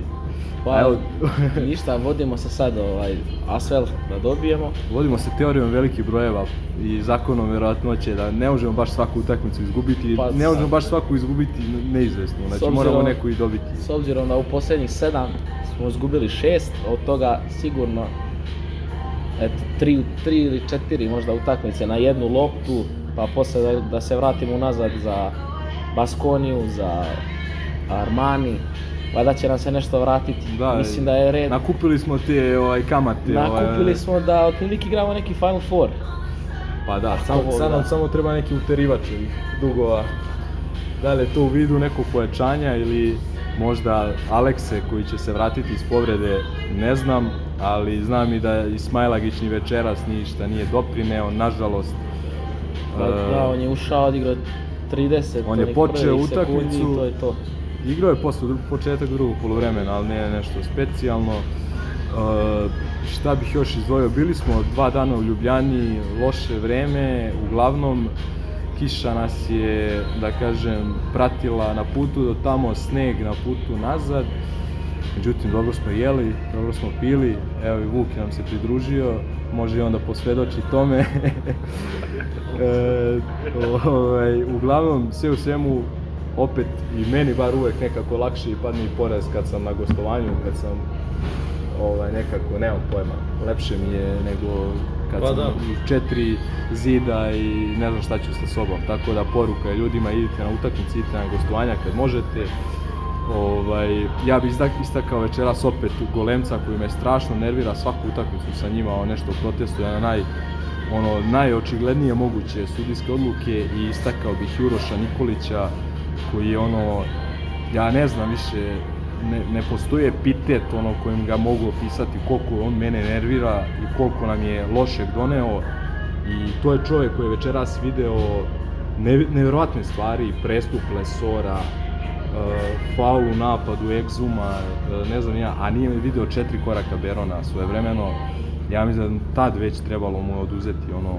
Pa, Evo, (laughs) ništa, vodimo se sad ovaj, Asvel da dobijemo. vodimo se teorijom velikih brojeva i zakonom verovatnoće da ne možemo baš svaku utakmicu izgubiti, Pa, ne možemo baš svaku izgubiti neizvesno, znači obzirom- moramo neku i dobiti. S obzirom da u posljednjih sedam smo izgubili šest, od toga sigurno eto, tri, tri ili četiri možda utakmice na jednu loptu, pa posle da, da se vratimo unazad za Baskoniju, za Armani, valjda će nam se nešto vratiti. Da, Mislim da je red. Nakupili smo te ovaj, kamate. Nakupili ovaj, smo da otprilike igramo neki Final Four. Pa da, samo, sad nam da. samo treba neki uterivač ovih dugova. Da li je to u vidu nekog pojačanja ili možda Alekse koji će se vratiti iz povrede, ne znam, ali znam i da Ismailagić ni večeras ništa nije doprineo, nažalost. E, da, on je ušao, odigrao 30 on je počeo utakmicu, to je to. Igrao je posle dru- početak drugog poluvremena, ali ne nešto specijalno. E, šta bih još izdvojio? Bili smo dva dana u Ljubljani, loše vreme, uglavnom kiša nas je, da kažem, pratila na putu do tamo, sneg na putu nazad. Međutim, dobro smo jeli, dobro smo pili, evo i Vuk nam se pridružio, može i onda posvedoči tome. (laughs) e, ovaj, uglavnom, sve u svemu, opet i meni bar uvek nekako lakše i padne i poraz kad sam na gostovanju, kad sam ovaj, nekako, nemam pojma, lepše mi je nego kad Pa sam da. u četiri zida i ne znam šta ću sa sobom. Tako da poruka je ljudima idite na utakmice, idite na gostovanja kad možete. Ovaj, ja bih istak- istakao večeras opet Golemca koji me strašno nervira svaku utakmicu sa njima, on nešto protestuje na naj, ono, najočiglednije moguće sudijske odluke i istakao bih Juroša Nikolića koji je ono, ja ne znam više, ne, ne postoji epitet ono kojim ga mogu opisati koliko on mene nervira i koliko nam je lošeg doneo i to je čovjek koji je večeras video ne, nevjerovatne stvari, prestup Lesora, uh, faul u napadu Exuma, uh, ne znam ja, a nije video četiri koraka Berona svoje vremeno. Ja mislim da tad već trebalo mu oduzeti ono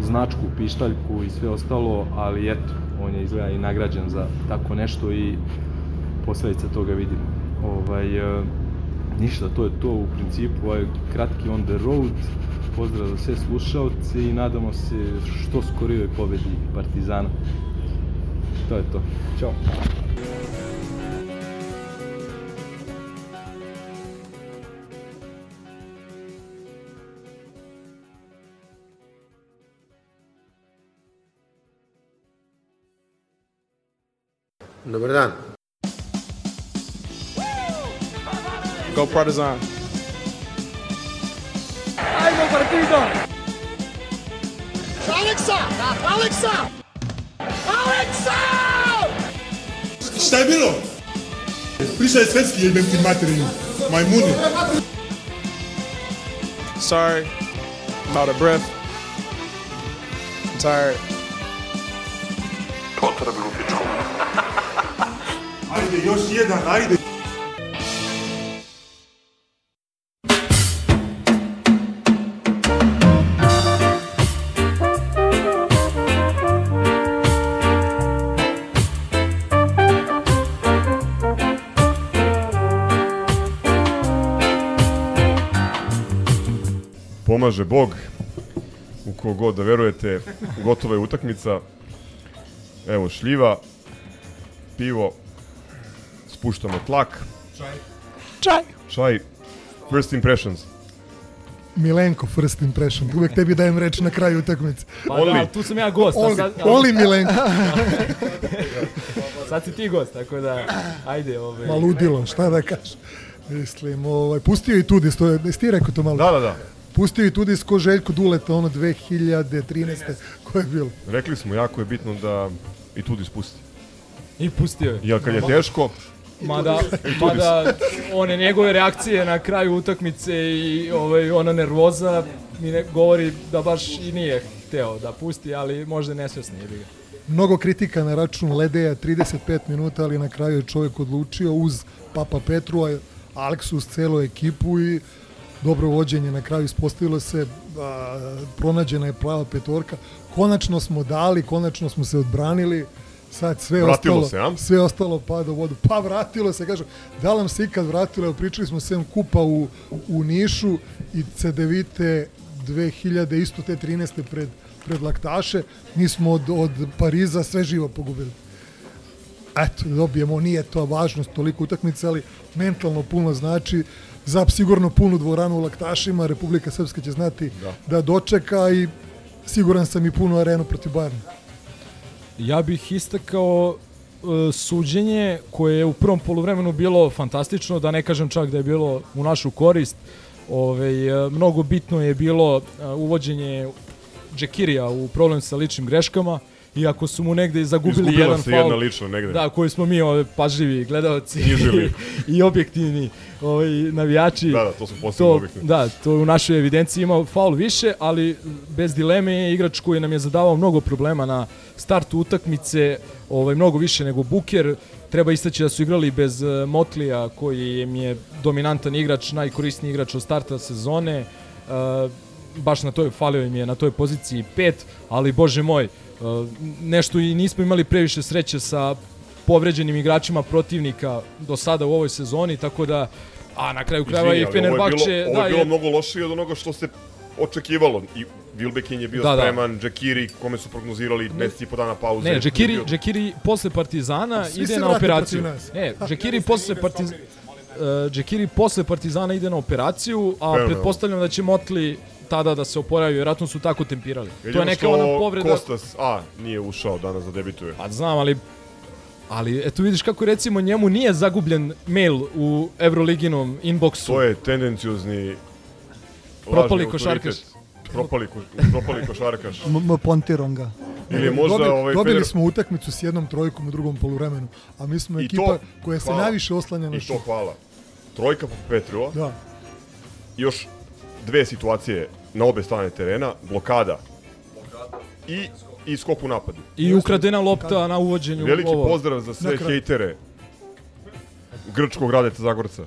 značku, pištaljku i sve ostalo, ali eto, on je izgleda i nagrađen za tako nešto i posledice toga vidimo. Ovaj, e, ništa, to je to u principu, ovaj kratki on the road, pozdrav za sve slušalce i nadamo se što skorijoj pobedi Partizana. To je to. Ćao. Dobar dan. Go Partizan. Ajmo partido! Aleksa! Aleksa! Aleksa! Šta je bilo? Pričaj svetski, jebem ti materinu. Majmuni. Sorry. I'm out of breath. I'm tired. Potrebu pičku. (laughs) Ajde, još jedan, ajde. Pomaže Bog, u kogod da verujete, gotova je utakmica. Evo šljiva, pivo, spuštamo tlak. Čaj. Čaj. Čaj. First impressions. Milenko, first impression. Uvek tebi dajem reč na kraju utakmice. Pa da, tu sam ja gost. Oli, sad, Oli Milenko. (laughs) sad si ti gost, tako da, ajde. Ovaj. Ma ludilo, šta da kažem. Mislim, ovaj, pustio i Tudis, to je, jesi ti rekao to malo? Da, da, da. Pustio i Tudis ko Željko Duleta, ono 2013. Ko je bilo? Rekli smo, jako je bitno da i tudi spusti. I pustio je. Jer kad je teško, Mada, mada one njegove reakcije na kraju utakmice i ovaj, ona nervoza mi ne, govori da baš i nije hteo da pusti, ali možda nesvesni je ga. Mnogo kritika na račun Ledeja, 35 minuta, ali na kraju je čovjek odlučio uz Papa Petru, a Aleksu uz celu ekipu i dobro vođenje na kraju ispostavilo se, a, pronađena je prava petorka. Konačno smo dali, konačno smo se odbranili, sad sve Vratilo ostalo, se, a? sve ostalo pada u vodu. Pa vratilo se, kažu, da li nam se ikad vratilo, evo pričali smo sem kupa u, u Nišu i Cedevite 2000, isto te 13. pred, pred laktaše, mi smo od, od Pariza sve živo pogubili. Eto, dobijemo, nije to važnost toliko utakmice, ali mentalno puno znači za sigurno punu dvoranu u laktašima, Republika Srpska će znati da, da dočeka i siguran sam i punu arenu protiv Bayerna. Ja bih istakao e, suđenje koje je u prvom poluvremenu bilo fantastično, da ne kažem čak da je bilo u našu korist. Ove, e, mnogo bitno je bilo e, uvođenje Džekirija u problem sa ličnim greškama, iako su mu negde i zagubili Izgubila jedan se faul. jedna lično negde. Da, koji smo mi ove, pažljivi gledalci (laughs) Knjižili. (laughs) i objektivni ovaj, navijači. Da, da, to su posebno objektivni. Da, to u našoj evidenciji ima faul više, ali bez dileme je igrač koji nam je zadavao mnogo problema na startu utakmice, ovaj, mnogo više nego Buker. Treba istaći da su igrali bez eh, Motlija, koji im je dominantan igrač, najkorisniji igrač od starta sezone. Uh, baš na toj, falio im je na toj poziciji pet, ali bože moj, uh, nešto i nismo imali previše sreće sa povređenim igračima protivnika do sada u ovoj sezoni, tako da a na kraju krajeva i Izvini, ali ovo je Fenerbahče bilo, ovo da je bilo je mnogo lošije od onoga što se očekivalo. I Wilbekin je bio Da, da. spreman, Džekiri, kome su prognozirali mesec i po dana pauze. Ne, Džekiri, bio- Džekiri posle Partizana Svi ide na operaciju. Ne, Džekiri posle Partizana uh, Džekiri posle Partizana ide na operaciju, a pretpostavljam da će Motli tada da se oporavi, vjerojatno su tako tempirali. to Jedino je neka ona povreda. Kostas, a, nije ušao danas da debituje. Pa znam, ali ali eto vidiš kako recimo njemu nije zagubljen mail u Euroliginom inboxu. To je tendenciozni Propali košarkaš. Propali, ko- propali košarkaš. M, pontirom ga. Ili možda dobili, ovaj dobili smo utakmicu s jednom trojkom u drugom poluvremenu, a mi smo I ekipa to, koja se hvala. najviše oslanja na I to hvala. Trojka po Petrova. Da. Još dve situacije na obe strane terena. Blokada. I, i skok u napadu. I ukradena lopta na uvođenju Veliki ovo. pozdrav za sve hejtere grčkog Radeta Zagorca.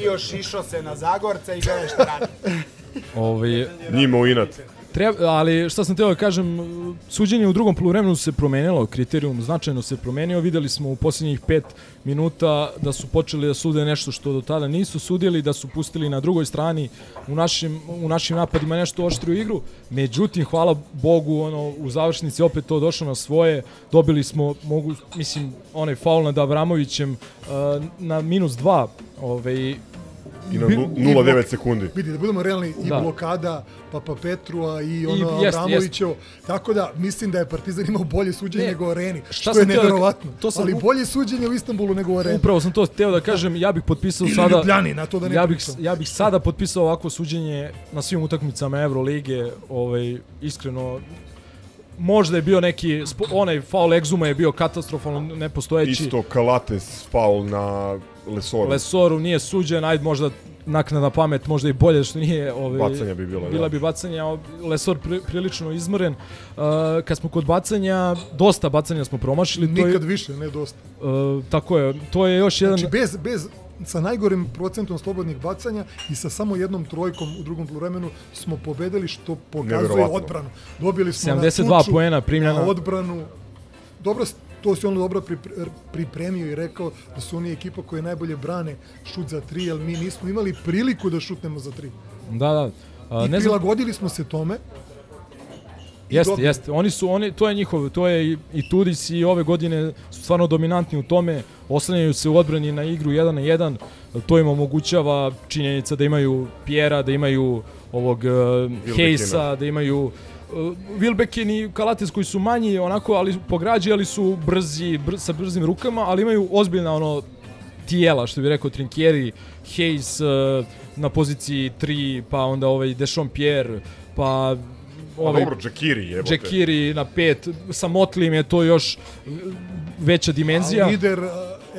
I još išao se na Zagorca i gledaj šta radi. Ovaj, Njima u inat. Treba, ali šta sam teo da kažem, suđenje u drugom poluvremenu se promenilo, kriterijum značajno se promenio, videli smo u posljednjih pet minuta da su počeli da sude nešto što do tada nisu sudili, da su pustili na drugoj strani u našim, u našim napadima nešto oštriju igru, međutim, hvala Bogu, ono, u završnici opet to došlo na svoje, dobili smo, mogu, mislim, onaj faul nad Avramovićem uh, na minus dva, ovaj, I na Bi- nu- i 0,9 blok- sekundi. Vidi, da budemo realni, i Da. blokada Papa Petrua i I- ono jest, Abramovićevo. Tako da, mislim da je Partizan imao bolje suđenje Ne, nego u Areni, šta što je da- neverovatno. to sam Ali bolje suđenje u Istanbulu nego u Areni. Upravo sam to hteo da kažem, ja bih potpisao Ili sada... Ljubljani, na to da ne ja bih, pričam. ja bih sada potpisao ovako suđenje na svim utakmicama Evrolige, ovaj, iskreno možda je bio neki, onaj faul Egzuma je bio katastrofalno nepostojeći. Isto Kalates faul na Lesoru. Lesoru nije suđen, ajde možda naknada pamet, možda i bolje što nije ovaj, Bacanja bi bilo, bila da. bi bacanja, a Lesor pri, prilično izmoren. Uh, kad smo kod bacanja, dosta bacanja smo promašili. to je- Nikad više, ne dosta. Uh, tako je, to je još jedan... Znači, bez, bez, sa najgorim procentom slobodnih bacanja i sa samo jednom trojkom u drugom poluvremenu smo pobedili što pokazuje odbranu. Dobili smo 72 na tuču, poena primljena. na odbranu. Dobro, to si on dobro pripre- pripremio i rekao da su oni ekipa koja najbolje brane šut za tri, jer mi nismo imali priliku da šutnemo za tri. Da, da. A, I ne znam, prilagodili smo se tome. Jeste, dobili. jeste. Oni su, oni, to je njihovo, to je i, i Tudis i ove godine su stvarno dominantni u tome, oslanjaju se u odbrani na igru 1 na 1, to im omogućava činjenica da imaju Pjera, da imaju ovog uh, Hejsa, da imaju uh, Wilbekin i Kalates koji su manji onako, ali pograđi, ali su brzi, br sa brzim rukama, ali imaju ozbiljna ono tijela, što bi rekao Trinkieri, Hayes uh, na poziciji 3, pa onda ovaj Dešon Pierre, pa Pa dobro, Džekiri, jebote. Džekiri na 5, sa Motlim je to još veća dimenzija. A lider uh,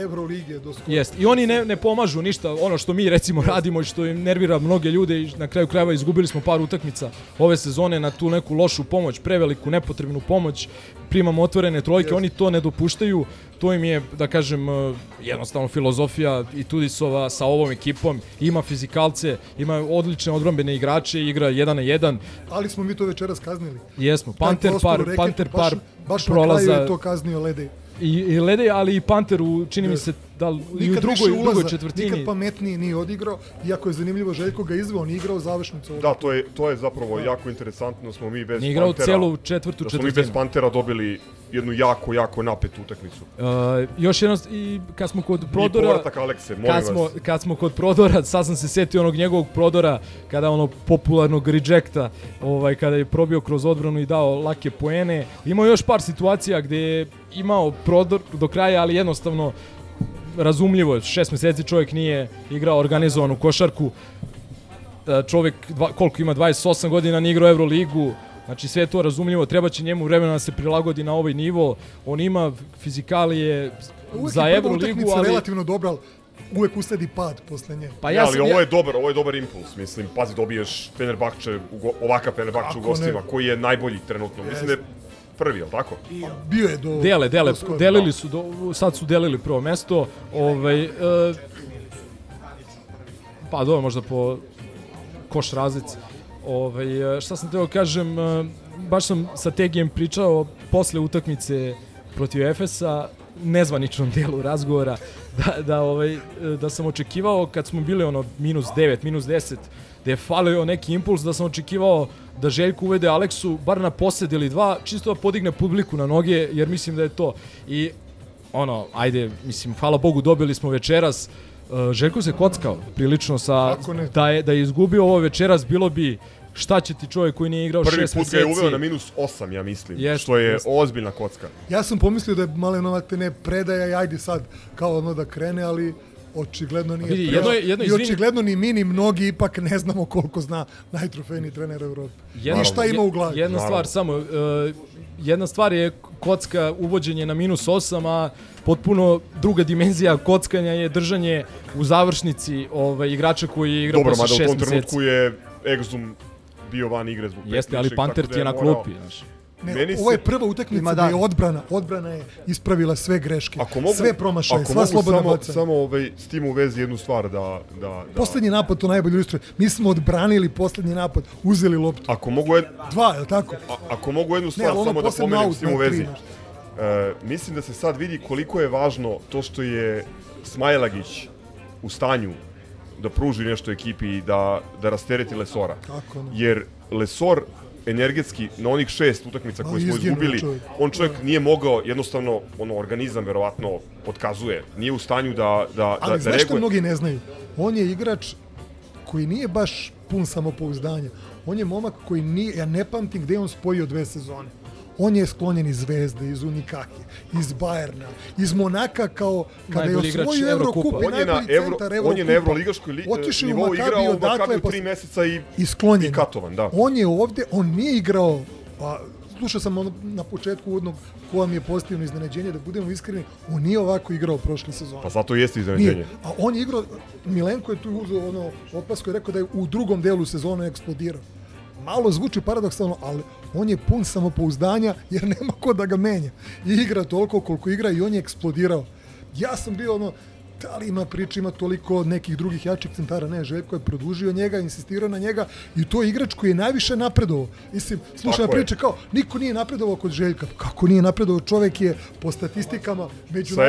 Evrolige do skora. Jest. I oni ne, ne pomažu ništa, ono što mi recimo radimo i što im nervira mnoge ljude i na kraju krajeva izgubili smo par utakmica ove sezone na tu neku lošu pomoć, preveliku, nepotrebnu pomoć, primamo otvorene trojke, Jest. oni to ne dopuštaju, to im je, da kažem, eh, jednostavno filozofija i Tudisova sa ovom ekipom, ima fizikalce, ima odlične odbrambene igrače, igra 1 na 1, Ali smo mi to večeras kaznili. jesmo, Panter par, Panter baš, par baš na kraju prolaza je to kaznio Ledej. I, i Ledej, ali i Panter u, čini mi se, da li, i u drugoj, više u drugoj ulaza, četvrtini. Nikad pametniji nije odigrao, iako je zanimljivo Željko ga izveo, on je igrao završnicu. Da, to je, to je zapravo jako interesantno da smo mi bez Nije igrao Pantera, celu četvrtu da smo mi bez Pantera dobili jednu jako, jako napetu utakmicu. Uh, još jedno, i kad smo kod I prodora... povratak Alekse, molim kad smo, vas. kad smo kod prodora, sad sam se setio onog njegovog prodora, kada ono popularnog rejecta, ovaj, kada je probio kroz odbranu i dao lake poene. Imao još par situacija gde je imao prodor do kraja, ali jednostavno razumljivo, šest meseci čovjek nije igrao organizovanu košarku, E, čovjek dva, koliko ima 28 godina nije igrao Euroligu, znači sve je to razumljivo, treba će njemu vremena da se prilagodi na ovaj nivo, on ima fizikalije Uvijek za Euroligu, ali relativno dobra, ali uvek usledi pad posle nje. Pa ja, ja ali sam- ovo ja- je dobar, ovo je dobar impuls, mislim, pazi, dobiješ Fenerbahče, ovakav Fenerbahče u gostima, ne? koji je najbolji trenutno. Mislim da je prvi, jel tako? Bio je do... Dele, dele, do delili su, do, sad su delili prvo mesto, ovaj, e, pa dobro, možda po koš razlici. Ovaj, e, šta sam teo kažem, e, baš sam sa Tegijem pričao posle utakmice protiv Efesa, nezvaničnom delu razgovora, da, da, ovaj, da sam očekivao kad smo bili ono minus 9, minus 10, da je falio neki impuls, da sam očekivao da Željko uvede Aleksu bar na posed ili dva, čisto da podigne publiku na noge, jer mislim da je to. I ono, ajde, mislim, hvala Bogu, dobili smo večeras. Uh, Željko se kockao prilično sa, da je, da je izgubio ovo večeras, bilo bi šta će ti čovjek koji nije igrao Prvi šest put meseci. ga je uveo na minus 8, ja mislim, Jest, što je jest. ozbiljna kocka. Ja sam pomislio da je Malenovak te ne predaja i ajde sad kao ono da krene, ali očigledno nije Vidi, jedno je- jedno, I izvini- očigledno ni mi ni mnogi ipak ne znamo koliko zna najtrofejniji trener Evrope. I šta ima u glavi. Jedna stvar samo, uh, jedna stvar je kocka uvođenje na minus 8, a potpuno druga dimenzija kockanja je držanje u završnici ovaj, igrača koji je igrao Dobro, posle mada u šest tom meseci. trenutku je Exum bio van igre zbog Jeste, ali Panter ti je da na morao- klupi, znaš. Ne, Meni ovo je se- prva utakmica Ima da je odbrana. Odbrana je ispravila sve greške. Ako mogu, sve promašaje, ako sva slobodna samo, bacanja. samo ovaj, s tim u vezi jednu stvar da... da, da Poslednji napad to najbolje ilustruje. Mi smo odbranili poslednji napad, uzeli loptu. Ako mogu, jed, Dva, je tako? a, ako mogu jednu stvar ono samo da pomenem s tim u vezi. E, mislim da se sad vidi koliko je važno to što je Smajlagić u stanju da pruži nešto ekipi i da, da rastereti Lesora. Kako ne? Jer Lesor energetski na onih šest utakmica koje smo izgubili, čovjek. on čovjek nije mogao, jednostavno, ono, organizam verovatno potkazuje, nije u stanju da, da, da, Ali da znaš što mnogi ne znaju? On je igrač koji nije baš pun samopouzdanja. On je momak koji nije, ja ne pamtim gde je on spojio dve sezone. On je sklonjen iz Zvezde, iz Unikake, iz Bajerna, iz Monaka kao kada Najbolji je osvojio. Evrokup i na, najbolji Evro, centar on je na. Evroligaškoj li, nivou igrao u Makabiju pa- tri meseca i, I sklonjen. i katovan, da. On je ovde, on nije igrao, pa, slušao sam ono na početku uvodnog ko vam je pozitivno iznenađenje, da budemo iskreni, on nije ovako igrao prošle sezone. Pa zato jeste iznenađenje. Nije. A on je igrao, Milenko je tu uzeo ono opasku i rekao da je u drugom delu sezone eksplodirao. Malo zvuči paradoksalno, ali on je pun samopouzdanja jer nema ko da ga menja. I igra toliko koliko igra i on je eksplodirao. Ja sam bio ono, da li ima priča, ima toliko nekih drugih jačih centara, ne, Željko je produžio njega, insistirao na njega i to je igrač koji je najviše napredovao. Mislim, je. priče kao, niko nije napredovao kod Željka. Kako nije napredovao? Čovek je po statistikama među Sa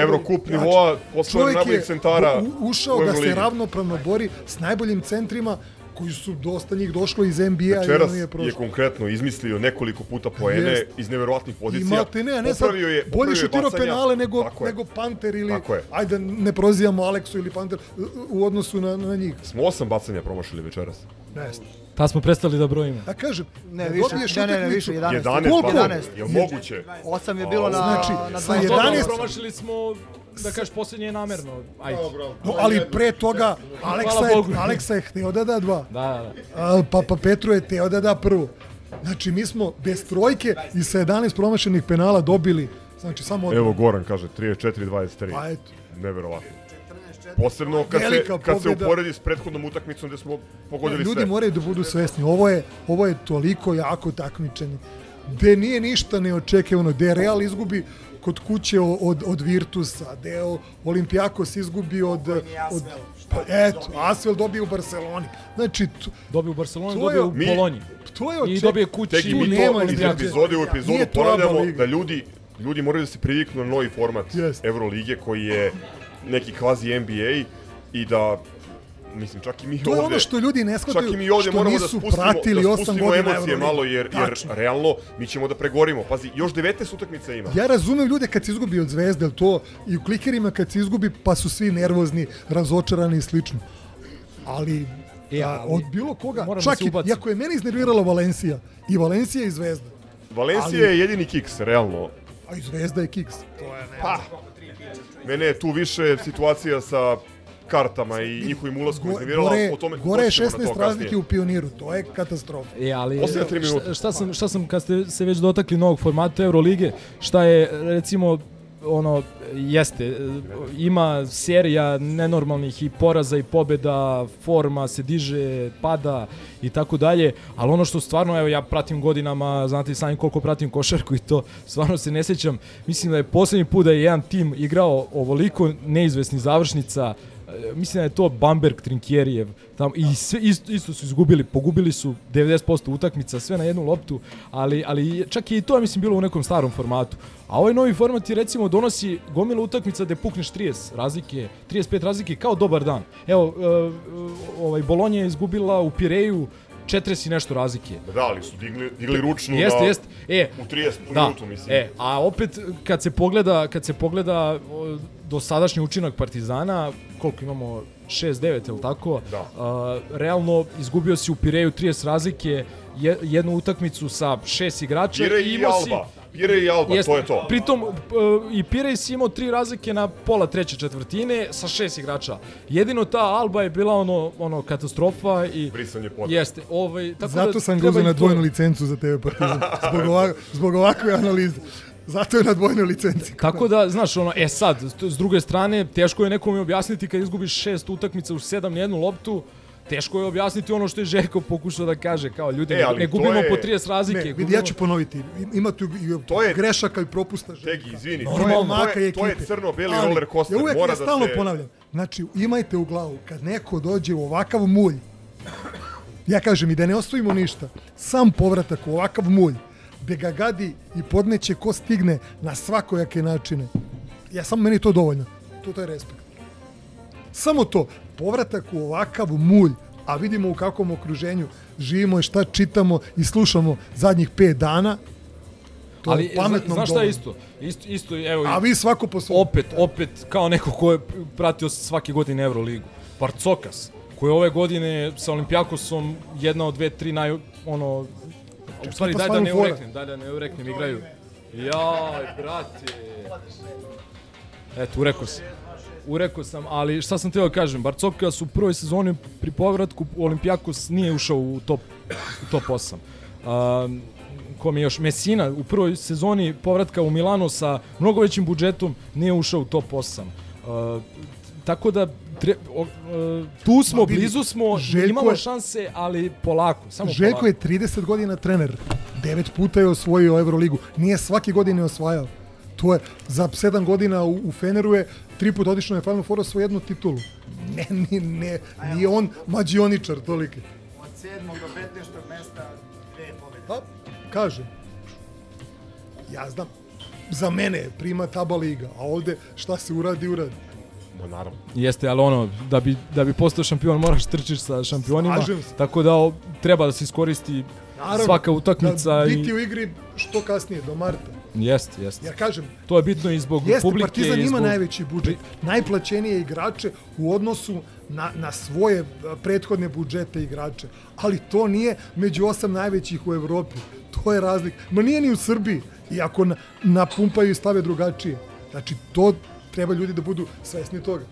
Znači, nivoa čovek najboljih centara u- ušao u da se ravnopravno bori s najboljim centrima koji su dosta njih došlo iz NBA i on je je prošlo. konkretno izmislio nekoliko puta poene Jest. iz neverovatnih pozicija. malte ne, a ne sad, je, bolje je šutirao penale nego, Tako je. nego Panter ili, Tako je. ajde ne prozivamo Aleksu ili Panter u- odnosu na, na njih. Smo osam bacanja promašili večeras. Ne, Ta smo prestali da brojimo. a kažem, Ne, da više, dobiješ ne, ne, ne, više, 11. 11 Koliko? bacanja. 11. Je moguće? 8 je bilo na, Znači, na sa 12. 11 Promašili smo, da kažeš, posljednje je namerno. Ajde. No, ali pre toga Aleksa je. Aleksa je hteo da da dva. Da, da. A, pa, pa Petru je teo da da prvo. Znači, mi smo bez trojke i sa 11 promašenih penala dobili, znači samo od... Evo Goran kaže 34-23. Pa eto. Neverovatno. Posebno kad se, kad se uporedi s prethodnom utakmicom gde smo pogodili Ljudi sve. moraju da budu svesni. Ovo je, ovo je toliko jako takmičenje. Gde nije ništa neočekivano, gde Real izgubi kod kuće od, od Virtusa, gde Olimpijakos izgubi od... od pa eto, Asvel dobije u Barceloni. Znači, t- Dobio u Barceloni, To je- dobio u Mi- Bolonji. to je I oček- dobije kući Tek i mi to iz epizode u epizodu to ponavljamo liga. da ljudi, ljudi moraju da se priviknu na novi format Jeste. Evrolige koji je neki kvazi NBA i da mislim čak i mi To je ovde ono što ljudi ne shvataju, čak i mi ovde što moramo da spustimo, pratili da spustimo godina emocije malo jer, jer Tačno. realno mi ćemo da pregorimo. Pazi, još 19 utakmica ima. Ja razumem ljude kad se izgubi od zvezde, ali to i u klikerima kad se izgubi pa su svi nervozni, razočarani i slično. Ali, E, a, ali od bilo koga, da čak se i, iako je meni iznervirala Valencija, i Valencija i Zvezda, Valencija ali- je jedini kiks, realno. a i Zvezda je kiks. To je ne. Pa, mene je tu više situacija sa kartama i njihovim ulaskom Go- iznervirala, gore, o tome gore je doći ćemo na to 16 kasnije. razlike u pioniru, to je katastrofa. E, ali šta, šta, sam, šta sam, kad ste se već dotakli novog formata Eurolige, šta je, recimo, ono, jeste, ima serija nenormalnih i poraza i pobeda, forma se diže, pada i tako dalje, ali ono što stvarno, evo ja pratim godinama, znate i sami koliko pratim košarku i to, stvarno se ne sjećam, mislim da je poslednji put da je jedan tim igrao ovoliko neizvesnih završnica, E, mislim da je to Bamberg Trinkjerijev tamo i sve isto, isto su izgubili, pogubili su 90% utakmica, sve na jednu loptu, ali ali čak i to je mislim bilo u nekom starom formatu. A ovaj novi format ti recimo donosi gomilu utakmica gde pukneš 30 razlike, 35 razlike kao dobar dan. Evo, e, e, ovaj Bolonja je izgubila u Pireju 40 i nešto razlike. Da, ali su digli, digli ručnu Jeste, na, jeste. E, u 30 da, minutu, mislim. E, a opet kad se pogleda, kad se pogleda dosadašnji učinak Partizana, koliko imamo 6-9, je li tako? Da. A, realno izgubio si u Pireju 30 razlike, je, jednu utakmicu sa šest igrača Pire i i imao si Pire i Alba, Jeste, to je to. Pritom, uh, i Pirej si imao tri razlike na pola treće četvrtine sa šest igrača. Jedino ta Alba je bila ono, ono katastrofa i... Brisanje poda. Jeste, ovaj, tako Zato da sam ga uzeo na to- dvojnu licencu za TV Partizan. (laughs) Zbog, ovak, zbog ovakve analize. Zato je na dvojnoj licenci. Tako da, znaš, ono, e sad, s- druge strane, teško je nekome objasniti kad izgubiš šest utakmica u sedam na jednu loptu, teško je objasniti ono što je Željko pokušao da kaže, kao ljudi, E, ne, ali ne to gubimo je- po 30 razlike. Ne, vidi, gubimo- ja ću ponoviti. Ima tu i To je- grešaka i propusta. Tegi, izvini, to je, Normalno. to je, to je crno-beli Ali, roller coaster, Ja uvek mora ja da stalno se... ponavljam. Znači, imajte u glavu, kad neko dođe u ovakav mulj, ja kažem i da ne ostavimo ništa, sam povratak u ovakav mulj, gde ga gadi i podmeće ko stigne na svakojake načine. Ja samo meni to dovoljno. To, to je respekt. Samo to. Povratak u ovakav mulj, a vidimo u kakvom okruženju živimo i šta čitamo i slušamo zadnjih pet dana, to Ali, je pametno znaš šta je isto? Isto, isto evo, A vi svako po svom. opet, opet, kao neko ko je pratio svake godine Euroligu. Barcokas, koji je ove godine sa Olimpijakosom jedna od dve, tri naj, ono, u stvari, pa daj da ne ureknem, daj da ne ureknem, igraju. Jaj, brate. Eto, urekao sam. Urekao sam, ali šta sam teo da kažem, Barcokas u prvoj sezoni pri povratku Olimpijakos nije ušao u top, u top 8. Um, kom je još Messina u prvoj sezoni povratka u Milano sa mnogo većim budžetom nije ušao u top 8. Uh, tako da tre, o, uh, tu smo, vidi, blizu smo, Željko imamo je- šanse, ali polako, samo Željko polako. je 30 godina trener. Devet puta je osvojio Euroligu. Nije svake godine osvajao. To je, za 7 godina u, u Feneru je tri puta odišao na Final Four osvojio jednu titulu. (laughs) Ne, ne, ne, nije on mađioničar toliki. Od 7. do 15. mesta dve pobjede. Pa, kažem. Ja znam, za mene prima taba liga, a ovde šta se uradi, uradi. Ma naravno. Jeste, ali ono, da bi, da bi postao šampion moraš trčiš sa šampionima, Slažem se. tako da o, treba da se iskoristi Naravno, svaka utakmica. da i... biti u igri što kasnije, do marta. Jeste, jeste. Ja kažem, To je bitno i zbog Jeste, publike. Partizan i ima zbog... najveći budžet, najplaćenije igrače u odnosu na, na svoje prethodne budžete igrače, ali to nije među osam najvećih u Evropi. To je razlik. Ma nije ni u Srbiji, iako na, napumpaju i stave drugačije. Znači, to treba ljudi da budu svesni toga.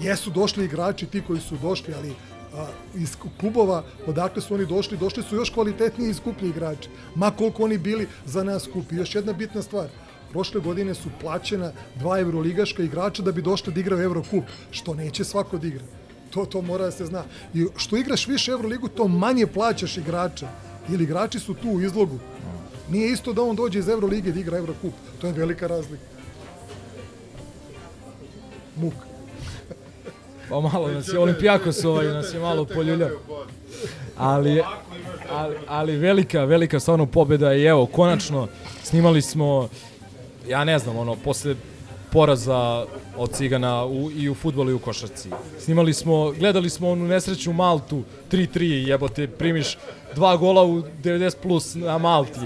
Jesu došli igrači ti koji su došli, ali a, iz klubova odakle su oni došli, došli su još kvalitetniji i skuplji igrači. Ma koliko oni bili za nas skupi. Još jedna bitna stvar. Prošle godine su plaćena dva evroligaška igrača da bi došli da igraju Evrokup, što neće svako da igra. To, to mora da se zna. I što igraš više Evroligu, to manje plaćaš igrača. Ili igrači su tu u izlogu. Nije isto da on dođe iz Evrolige da igra Evrokup. To je velika razlika. Muk. Pa malo nas je Olimpijakos ovaj, nas je malo poljuljao. Ali, ali, ali velika, velika stvarno pobjeda i evo, konačno snimali smo, ja ne znam, ono, posle poraza od Cigana u, i u futbolu i u košarci. Snimali smo, gledali smo onu nesreću Maltu, 3-3, jebote, primiš dva gola u 90 plus na Malti.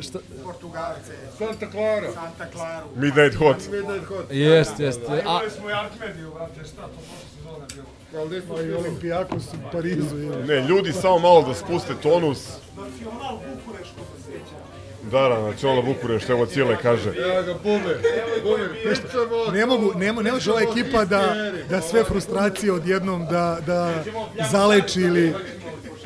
Šta? Portugalce. Santa Clara. Santa Clara. Midnight Hot. Midnight Hot. Jest, jest. A, Imali smo i Arkmediju, brate, šta to prošle sezone bilo? Ali gde smo Pa i Olimpijakos u Parizu. Je. Ne, ljudi samo malo da spuste tonus. Nacional Bukureš, ko se sjeća. Da, da, nacionalna Bukurešt, evo Cijele kaže. Ja ga pume. Pume, pričamo. Ne mogu, ne, mo- ne može ova ekipa da, da sve frustracije odjednom da, da zaleči ili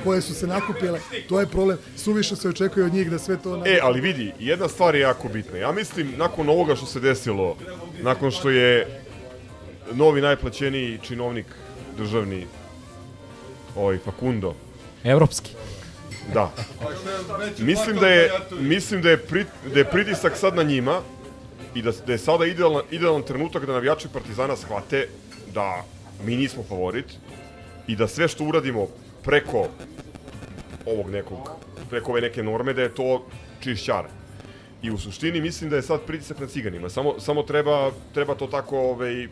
koje su se nakupile, to je problem. Suviše se očekuje od njih da sve to... E, ali vidi, jedna stvar je jako bitna. Ja mislim, nakon ovoga što se desilo, nakon što je novi najplaćeniji činovnik državni, ovaj Facundo, Evropski. da. Mislim da je, mislim da je, pri, da je pritisak sad na njima i da, da je sada idealan, idealan trenutak da navijači Partizana shvate da mi nismo favorit i da sve što uradimo preko ovog nekog, preko ove neke norme, da je to čišćara. I u suštini mislim da je sad pritisak na ciganima. Samo, samo treba, treba to tako ovaj,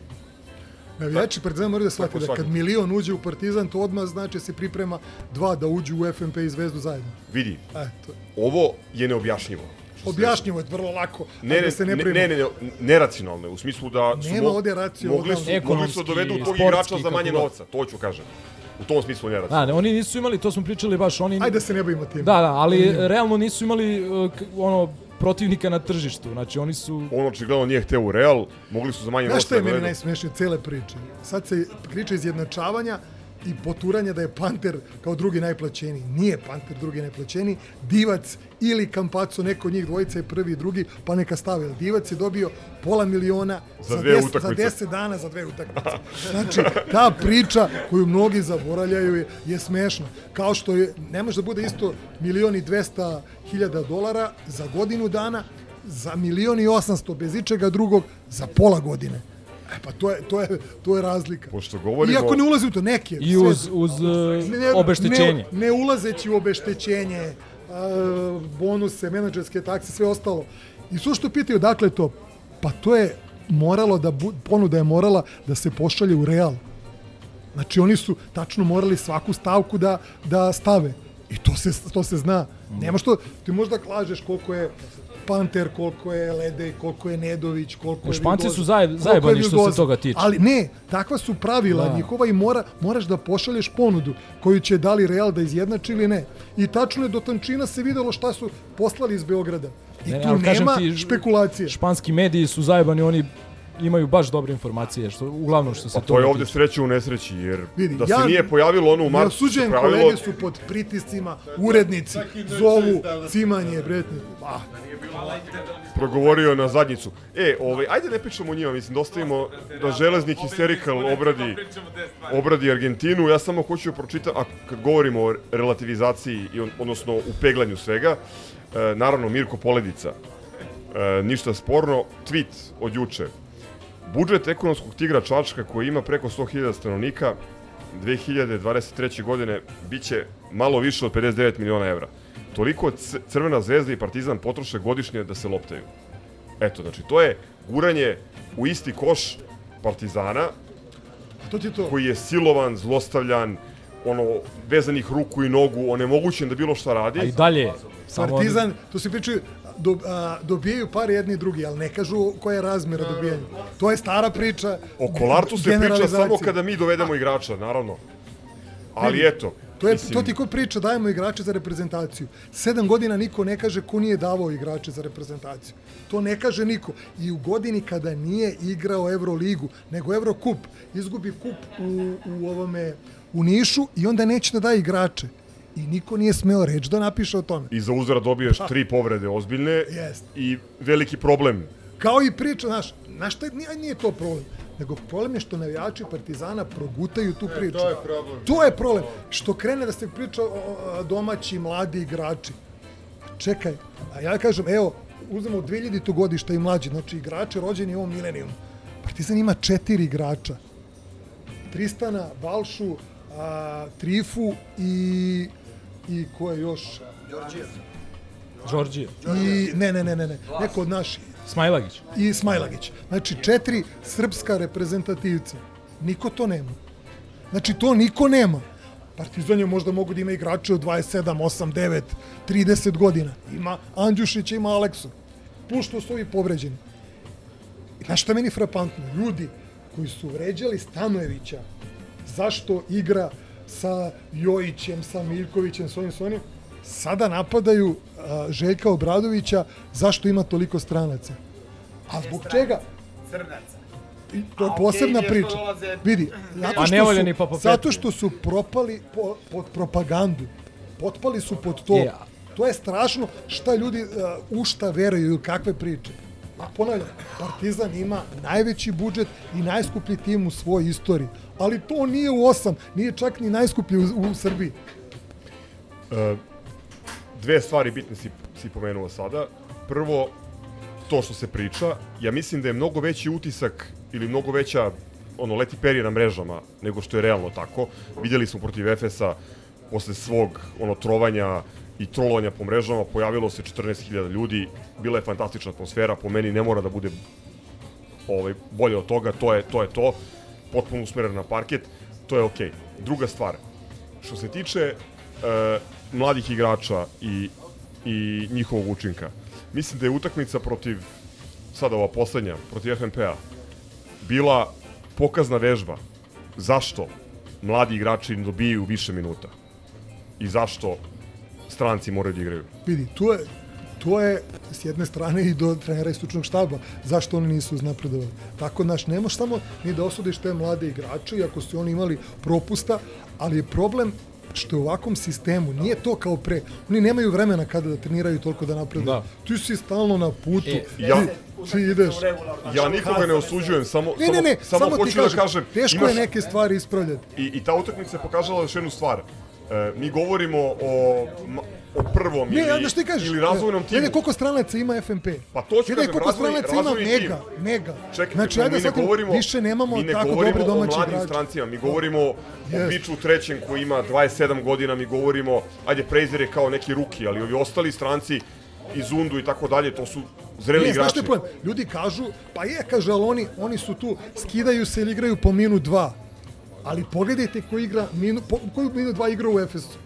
Navijači Partizana moraju da shvate da kad milion uđe u Partizan, to odmah znači da se priprema dva da uđu u FNP i Zvezdu zajedno. vidi. Eto. Ovo je neobjašnjivo. Objašnjivo je vrlo lako. Ne, ajde ne, se ne, ne, ne, ne, ne, neracionalno, je, u smislu da su Nema ovde racionalno. mogli su, mogli su da dovedu tog igrača za manje novca, to ću kažem. U tom smislu Da, neracionalno. ne, oni nisu imali, to smo pričali baš, oni... Ajde da se ne bavimo tim. Da, da, ali Ne. realno nisu imali uh, ono protivnika na tržištu. Znači oni su On očigledno nije hteo u Real, mogli su za manje Znaš novca što je da meni najsmešnije cele priče? Sad se priča izjednačavanja i poturanja da je Panter kao drugi najplaćeniji. Nije Panter drugi najplaćeniji. Divac ili Kampaco, neko od njih dvojica je prvi i drugi, pa neka stave. Divac je dobio pola miliona Za za, 10, za utakmice. 10 dana za dve utakmice. Znači, ta priča koju mnogi zaboravljaju je, je smešna. Kao što je, ne može da bude isto milion i 200 hiljada dolara za godinu dana, za milion i 800 bez ičega drugog za pola godine. E pa to je, to je, to je razlika. Pošto govorimo... Iako ne ulazi u to neke. i uz, uz uh, obeštećenje. Ne, ne ulazeći u obeštećenje, a, bonuse, menadžerske takse, sve ostalo. I su što pitaju odakle to? Pa to je moralo da, bu, ponuda je morala da se pošalje u real. Znači oni su tačno morali svaku stavku da, da stave. I to se, to se zna. Nema što, ti možda klažeš koliko je Panter, koliko je Ledej, koliko je Nedović, koliko je Španci su zaj- koliko je zajebani što se toga tiče. Ali ne, takva su pravila Da. njihova i mora, moraš da pošalješ ponudu koju će da li Real da izjednači ili ne. I tačno je do tančina se videlo šta su poslali iz Beograda. I Ne, tu nema ti, špekulacije. Španski mediji su zajebani, oni imaju baš dobre informacije, što uglavnom što se Pa to je ovde sreća u nesreći, jer Vidi, da ja se nije pojavilo ono u martu, osuđujem, pravilo, kolege su pod pritiscima, urednici zovu, cimanje, bretni. Ah, progovorio na zadnjicu. E, ovaj, ajde ne pričamo o njima, mislim, da ostavimo da železnik Hysterical obradi, obradi Argentinu. Ja samo hoću da pročitam, a kad govorimo o relativizaciji, i on, odnosno u peglanju svega, e, naravno Mirko Poledica, e, ništa sporno, tweet od juče. Budžet ekonomskog tigra Čačka koji ima preko 100.000 stanovnika 2023. godine biće malo više od 59 miliona evra. Toliko Crvena zvezda i Partizan potroše godišnje da se loptaju. Eto, znači, to je guranje u isti koš Partizana, to ti to. koji je silovan, zlostavljan, ono, vezanih ruku i nogu, onemogućen da bilo šta radi. A i dalje, Partizan, to se pričaju, do, a, dobijaju par jedni i drugi, ali ne kažu koja je razmjera dobijanja. To je stara priča. O Kolarcu se priča samo kada mi dovedemo igrača, naravno. Ali eto, To, je, mislim, to ti ko priča, dajemo igrače za reprezentaciju. Sedam godina niko ne kaže ko nije davao igrače za reprezentaciju. To ne kaže niko. I u godini kada nije igrao Euroligu, nego Eurokup, izgubi kup u, u ovome u Nišu i onda neće da daje igrače. I niko nije smeo reći da napiše o tome. I za uzvrat dobiješ Pa. tri povrede ozbiljne Jest. i veliki problem. Kao i priča, znaš, znaš šta je, nije, nije to problem. Nego problem je što navijači Partizana progutaju tu priču. to je problem. To je problem. Što krene da se priča o, domaći, mladi igrači. Čekaj, a ja kažem, evo, uzmemo 2000. godišta i mlađi, znači igrači rođeni u ovom milenijumu. Partizan ima četiri igrača. Tristana, Balšu, a, Trifu i, i ko je još? Đorđije. I, ne, ne, ne, ne, ne, neko od naših. Smajlagić. I Smajlagić. Znači, četiri srpska reprezentativca. Niko to nema. Znači, to niko nema. Partizan je možda mogu da ima igrače od 27, 8, 9, 30 godina. Ima Andjušić, ima Aleksu. Plus što su ovi povređeni. I znaš šta meni frapantno? Ljudi koji su vređali Stanojevića, zašto igra sa Jojićem, sa Miljkovićem, s ovim, s onim, sada napadaju a, Željka Obradovića zašto ima toliko stranaca. A zbog čega? Crnaca. I to je A posebna okej, priča. dolaze- Vidi, (laughs) zato Pa što, su, zato što su propali po, pod propagandu. Potpali su pod to. To je strašno šta ljudi uh, u šta veruju ili kakve priče. A ponavljam, Partizan ima najveći budžet i najskuplji tim u svojoj istoriji. Ali to nije u osam, nije čak ni najskuplji u, u Srbiji. E, dve stvari bitne si, si pomenuo sada. Prvo, to što se priča, ja mislim da je mnogo veći utisak ili mnogo veća ono, leti perje na mrežama nego što je realno tako. Vidjeli smo protiv Efesa posle svog ono trovanja i trolovanja po mrežama pojavilo se 14.000 ljudi, bila je fantastična atmosfera, po meni ne mora da bude ovaj, bolje od toga, to je to, je to potpuno usmeren na parket, to je okej. Druga stvar, što se tiče e, mladih igrača i, i njihovog učinka, mislim da je utakmica protiv, sada ova poslednja, protiv FNP-a, bila pokazna vežba zašto mladi igrači dobijaju više minuta i zašto stranci moraju da igraju. Vidi, to je, to je s jedne strane i do trenera i stručnog štaba. Zašto oni nisu uznapredovali? Tako, znaš, ne možeš samo ni da osudiš te mlade igrače, iako su oni imali propusta, ali je problem što je u ovakvom sistemu, nije to kao pre, oni nemaju vremena kada da treniraju toliko da napreduju. Da. Ti si stalno na putu, E, ja- ti, ti ideš. Ja nikoga ne osuđujem, samo, Ne, ne, ne, samo, samo, ti hoću kažem, da kažem, teško je neke stvari ispravljati. I, I ta utakmica je pokazala još jednu stvar. E, mi govorimo o, o prvom Ne, ili, znaš ti kažeš, ili razvojnom timu. Ne, ne, koliko stranaca ima FNP? Pa to ću kažem, koliko stranaca ima mega, tim. mega. Čekajte, znači, mi ajde ne sad govorimo, više nemamo mi ne tako govorimo dobre domaće o mladim igrače. strancima, mi govorimo o Jest. Biču trećem koji ima 27 godina, mi govorimo, ajde, Prejzer je kao neki ruki, ali ovi ostali stranci iz Undu i tako dalje, to su zreli Ne, znaš igrači. što je problem? Ljudi kažu, pa je, kaže, ali oni, oni su tu, skidaju se ili igraju po minut dva. Ali pogledajte ko igra, minu, po, koju minut dva igra u Efesu.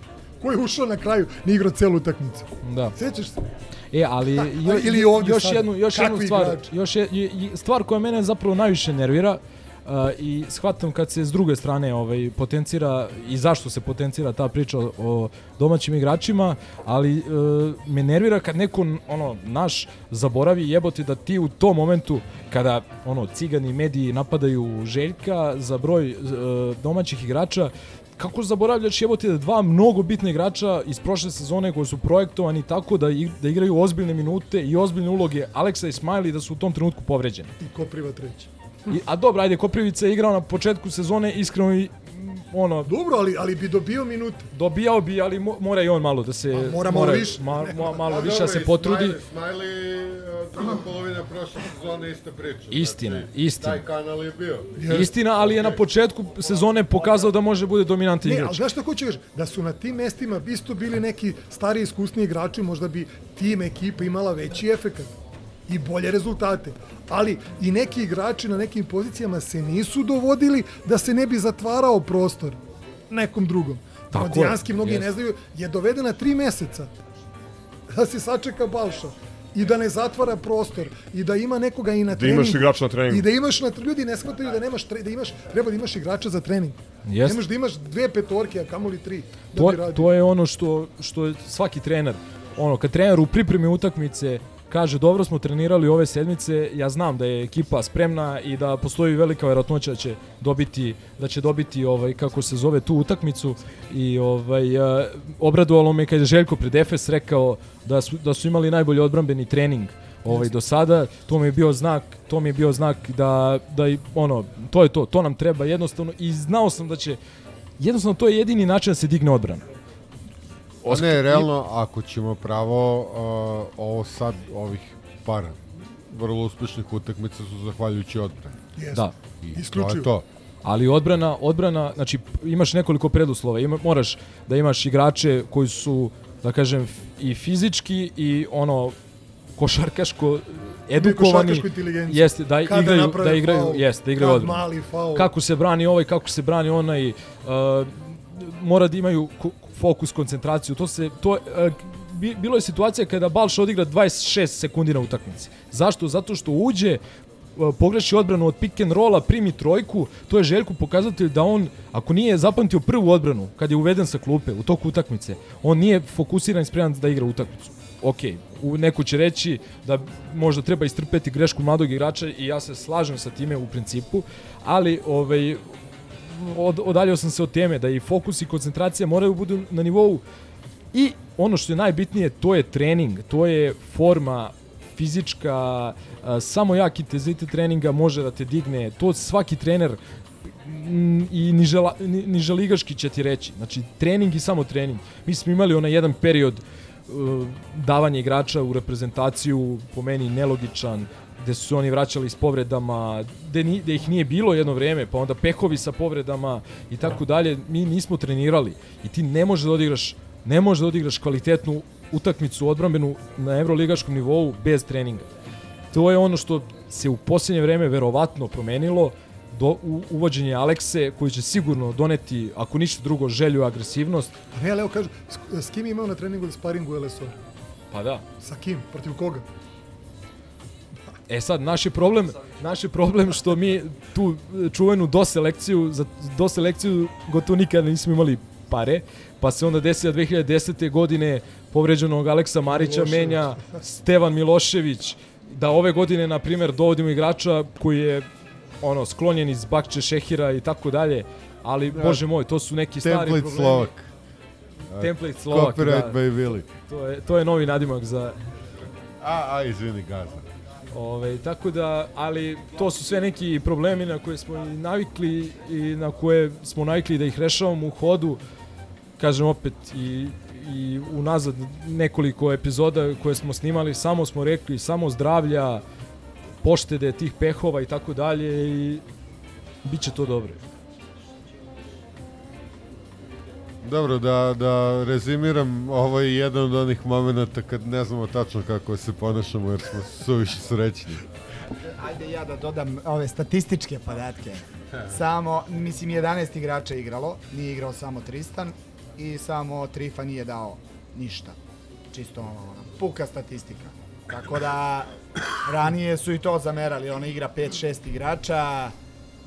Ko je ušao na kraju, ni igrao celu utakmicu. Da. Sećaš se? E, ali Da, jo, ili ovdje još sad, jednu još jednu stvar, igrači? još je- stvar koja mene zapravo najviše nervira, i shvatam kad se s druge strane ovaj potencira i zašto se potencira ta priča o domaćim igračima, ali e, me nervira kad neko ono naš zaboravi jebote da ti u tom momentu kada ono cigani mediji napadaju Željka za broj e, domaćih igrača kako zaboravljaš jebote da dva mnogo bitna igrača iz prošle sezone koji su projektovani tako da, ig- da igraju ozbiljne minute i ozbiljne uloge Aleksa i Smiley da su u tom trenutku povređeni. I Kopriva treći. I, a dobro, ajde, Koprivica je igrao na početku sezone, iskreno i ono... Dobro, ali, ali bi dobio minute. Dobijao bi, ali mo, mora i on malo da se... A mora malo više. Ma, (laughs) ma, malo A više da se potrudi. Smiley, Smiley, uh, druga polovina prošle sezone ista priča. Istina, Znači, istina. Taj kanal je bio. Istina, ali je na početku sezone pokazao da može bude dominantni Ne, igrač. ali znaš šta kažem? Da su na tim mestima isto bili neki stari iskusni igrači, možda bi tim ekipa imala veći efekat i bolje rezultate. Ali i neki igrači na nekim pozicijama se nisu dovodili da se ne bi zatvarao prostor nekom drugom. Rodijanski, mnogi jeste. ne znaju, je doveden na tri meseca da se sačeka Balša i da ne zatvara prostor i da ima nekoga i na Da treningu. imaš igrača na treningu. I da imaš na ljudi ne shvataju da nemaš tre, da imaš treba da imaš igrača za trening. Jeste. Nemaš da imaš dve petorke, a kamoli tri da to, to je ono što, što je svaki trener, ono, kad trener u pripremi utakmice kaže dobro smo trenirali ove sedmice, ja znam da je ekipa spremna i da postoji velika verovatnoća da će dobiti da će dobiti ovaj kako se zove tu utakmicu i ovaj a, obradovalo me kad je Željko pred Efes rekao da su da su imali najbolji odbrambeni trening ovaj do sada. To mi je bio znak to mi je bio znak da da i ono to je to to nam treba jednostavno i znao sam da će jednostavno to je jedini način da se digne odbrana Pa ne, realno, ako ćemo pravo, uh, ovo sad, ovih par vrlo uspešnih utakmica su zahvaljujući odbrani. Jeste. Da. I to Isključivo. je to. Ali odbrana, odbrana, znači imaš nekoliko preduslova. Ima, moraš da imaš igrače koji su, da kažem, i fizički i ono košarkaško edukovani. Jeste, da Kada igraju, da igraju, faul, jeste, da igraju odbranu. mali faul. Kako se brani ovaj, kako se brani onaj, uh, mora da imaju ko- fokus, koncentraciju. To se, to, bi- bilo je situacija kada Balša odigra 26 sekundi na utakmici. Zašto? Zato što uđe, uh, pogreši odbranu od pick and rolla, primi trojku, to je Željku pokazatelj da on, ako nije zapamtio prvu odbranu, kad je uveden sa klupe u toku utakmice, on nije fokusiran i spreman da igra utakmicu. Ok, neko će reći da možda treba istrpeti grešku mladog igrača i ja se slažem sa time u principu, ali ovaj, od, odaljio sam se od teme da i fokus i koncentracija moraju budu na nivou i ono što je najbitnije to je trening, to je forma fizička, samo jak intenzitet treninga može da te digne, to svaki trener i nižela, ni- niželigaški će ti reći. Znači, trening i samo trening. Mi smo imali onaj jedan period uh, davanja igrača u reprezentaciju, po meni nelogičan, gde su oni vraćali s povredama, gde, ni, gde ih nije bilo jedno vreme, pa onda pehovi sa povredama i tako dalje. Mi nismo trenirali i ti ne možeš da odigraš ne možeš da odigraš kvalitetnu utakmicu odbrambenu na evroligaškom nivou bez treninga. To je ono što se u posljednje vreme verovatno promenilo do u, uvođenje Alekse koji će sigurno doneti ako ništa drugo želju i agresivnost. Ne, ali evo kažu, s, s kim imao na treningu ili sparingu LSO? Pa da. Sa kim? Protiv koga? E sad, naš je problem, naš je problem što mi tu čuvenu doselekciju, za doselekciju gotovo nikada nismo imali pare, pa se onda desila 2010. godine povređenog Aleksa Marića Milošević. menja Stevan Milošević, da ove godine, na primjer, dovodimo igrača koji je ono sklonjen iz Bakče Šehira i tako dalje, ali, Da. bože moj, to su neki stari Template problemi. Slovak. Template Slovak, Copyright da. by Willy. To je, to je novi nadimak za, A, a, izvini, Gaza. Ove, tako da, ali to su sve neki problemi na koje smo i navikli i na koje smo navikli da ih rešavamo u hodu. Kažem opet i, i unazad nekoliko epizoda koje smo snimali, samo smo rekli samo zdravlja, poštede tih pehova i tako dalje i bit će to dobro. Dobro, da, da rezimiram, ovo je jedan od onih momenta kad ne znamo tačno kako se ponašamo jer smo suviše srećni. Ajde ja da dodam ove statističke podatke. Samo, mislim, 11 igrača je igralo, nije igrao samo Tristan i samo Trifa nije dao ništa. Čisto ono, puka statistika. Tako da, ranije su i to zamerali, ona igra 5-6 igrača,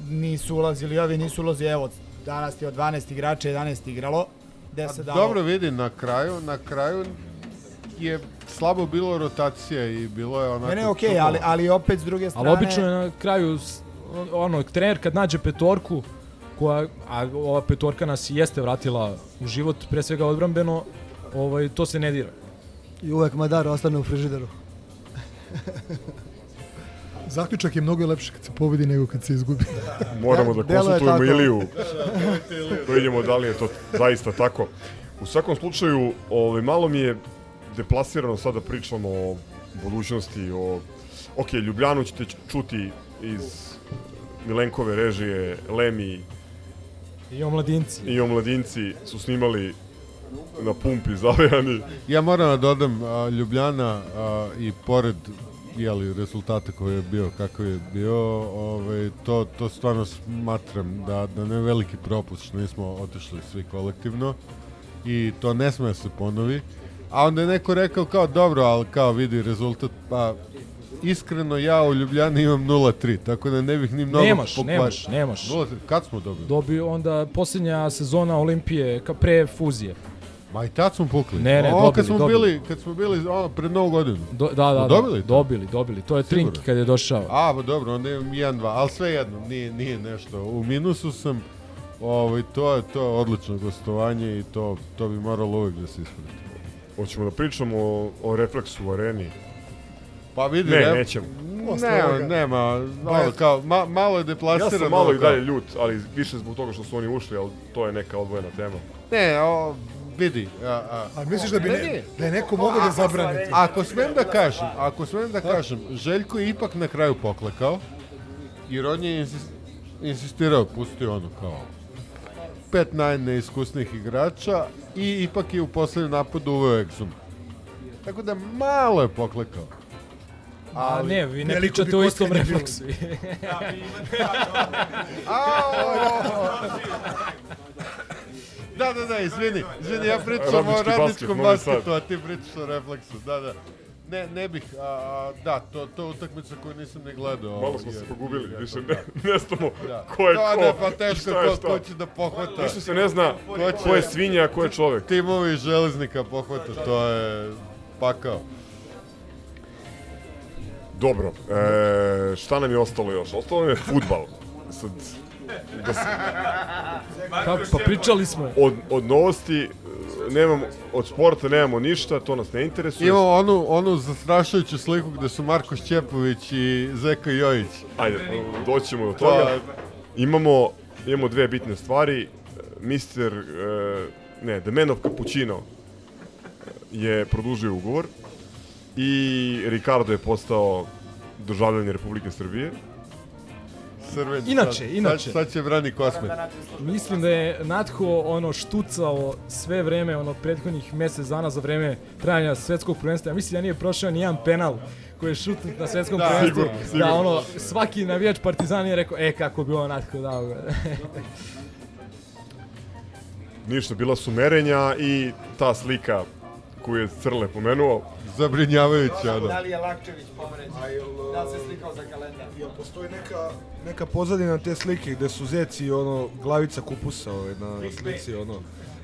nisu ulazili ovi, nisu ulazili, evo, danas ti od 12 igrača 11 igralo, gde se dalo... Dobro vidi, na kraju, na kraju je slabo bilo rotacija i bilo je onako... Ne, ne, okej, ali, ali opet s druge strane... Ali obično je na kraju, ono, trener kad nađe petorku, koja, a ova petorka nas jeste vratila u život, pre svega odbrambeno, ovaj, to se ne dira. I uvek Madar ostane u frižideru. (laughs) Zaključak je mnogo lepši kad se pobedi nego kad se izgubi. (laughs) Moramo da Delo je konsultujemo tako. (laughs) Iliju. da vidimo da li je to zaista tako. U svakom slučaju, ovaj, malo mi je deplasirano sada pričamo o budućnosti, o... Ok, Ljubljanu ćete čuti iz Milenkove režije, Lemi I omladinci. i omladinci su snimali na pumpi (laughs) zavejani. Ja moram da dodam, Ljubljana a, i pored jeli, rezultata koji je bio, kakav je bio, ovaj, to, to stvarno smatram da, da ne veliki propust što nismo otišli svi kolektivno i to ne sme da se ponovi. A onda je neko rekao kao dobro, ali kao vidi rezultat, pa iskreno ja u Ljubljani imam 0-3, tako da ne bih ni mnogo Nemaš, nemaš, nemaš. 0-3, Kad smo dobili? Dobio onda posljednja sezona Olimpije ka pre fuzije. Ma i tad smo pukli. Ne, ne, o, dobili, kad smo dobili. bili, kad smo bili ono, pred novu godinu. Do, da, da, da, dobili to? dobili, dobili. To je Sigurno? Trink kad je došao. A, pa dobro, onda imam 1-2, ali sve jedno, nije, nije nešto. U minusu sam, ovaj, to je to je odlično gostovanje i to, to bi moralo uvijek da se isprati. Hoćemo da pričamo o, o refleksu u areni. Pa vidi, Ne, rep- nećemo. Ne, nema, malo, kao, ma, malo je Ja deplasirano. sam malo i dalje ljut, ali više zbog toga što su oni ušli, ali to je neka odvojena tema. Ne, o, vidi. A, a, A misliš da bi Ne, da je neko mogao da zabrani? to? Ako smem da kažem, ako smem da kažem, Željko je ipak na kraju poklekao, jer on je insis- insistirao, pustio ono kao pet najneiskusnijih igrača i ipak je u poslednjem napadu uveo egzum. Tako da malo je poklekao. A ne, vi ne pričate o istom kockanje bilo. (laughs) Da, da, da, izvini, izvini, ja pričam o radničkom basketu, a ti pričaš o refleksu, da, da. Ne, ne bih, a, da, to, to je utakmica koju nisam ne gledao. Malo smo jer- se pogubili, jer- više da. ne, (laughs) ne znamo Da. ko je Da, ko. ne, pa teško, šta je ko, šta. ko će da pohvata. Više se ne zna ko je svinja, a ko je čovek. Timovi železnika pohvata, to je pakao. Dobro, e, šta nam je ostalo još? Ostalo nam je futbal. Sad, da se, Kako, pa pričali smo. od, od novosti, e, nemam, od sporta nemamo ništa, to nas ne interesuje. Imamo onu, onu zastrašujuću sliku gde su Marko Šćepović i Zeka Jojić. Ajde, doćemo do toga. Pa- Imamo, imamo dve bitne stvari. Mister, e, ne, The Man of Cappuccino je produžio ugovor i Ricardo je postao državljanin Republike Srbije. Crven, Inače, sad, inače. Sad, sad će brani Kosmet. Mislim da je Natko ono štucao sve vreme ono prethodnih mjesec dana za vreme trajanja svetskog prvenstva. Ja mislim da nije prošao ni jedan penal koji je šutnut na svetskom Da, prvenstvu. sigurno, Da sigurno. ono svaki navijač Partizana je rekao e kako bi ovo Natko dao ga. (laughs) Ništa, bila su merenja i ta slika koju je Crle pomenuo. Zabrinjavajuće, ono. Da li je Lakčević povređen? Da li se slikao za kalendar? Jel postoji neka, neka pozadina te slike gde su zeci ono glavica kupusa ovaj, na slici ono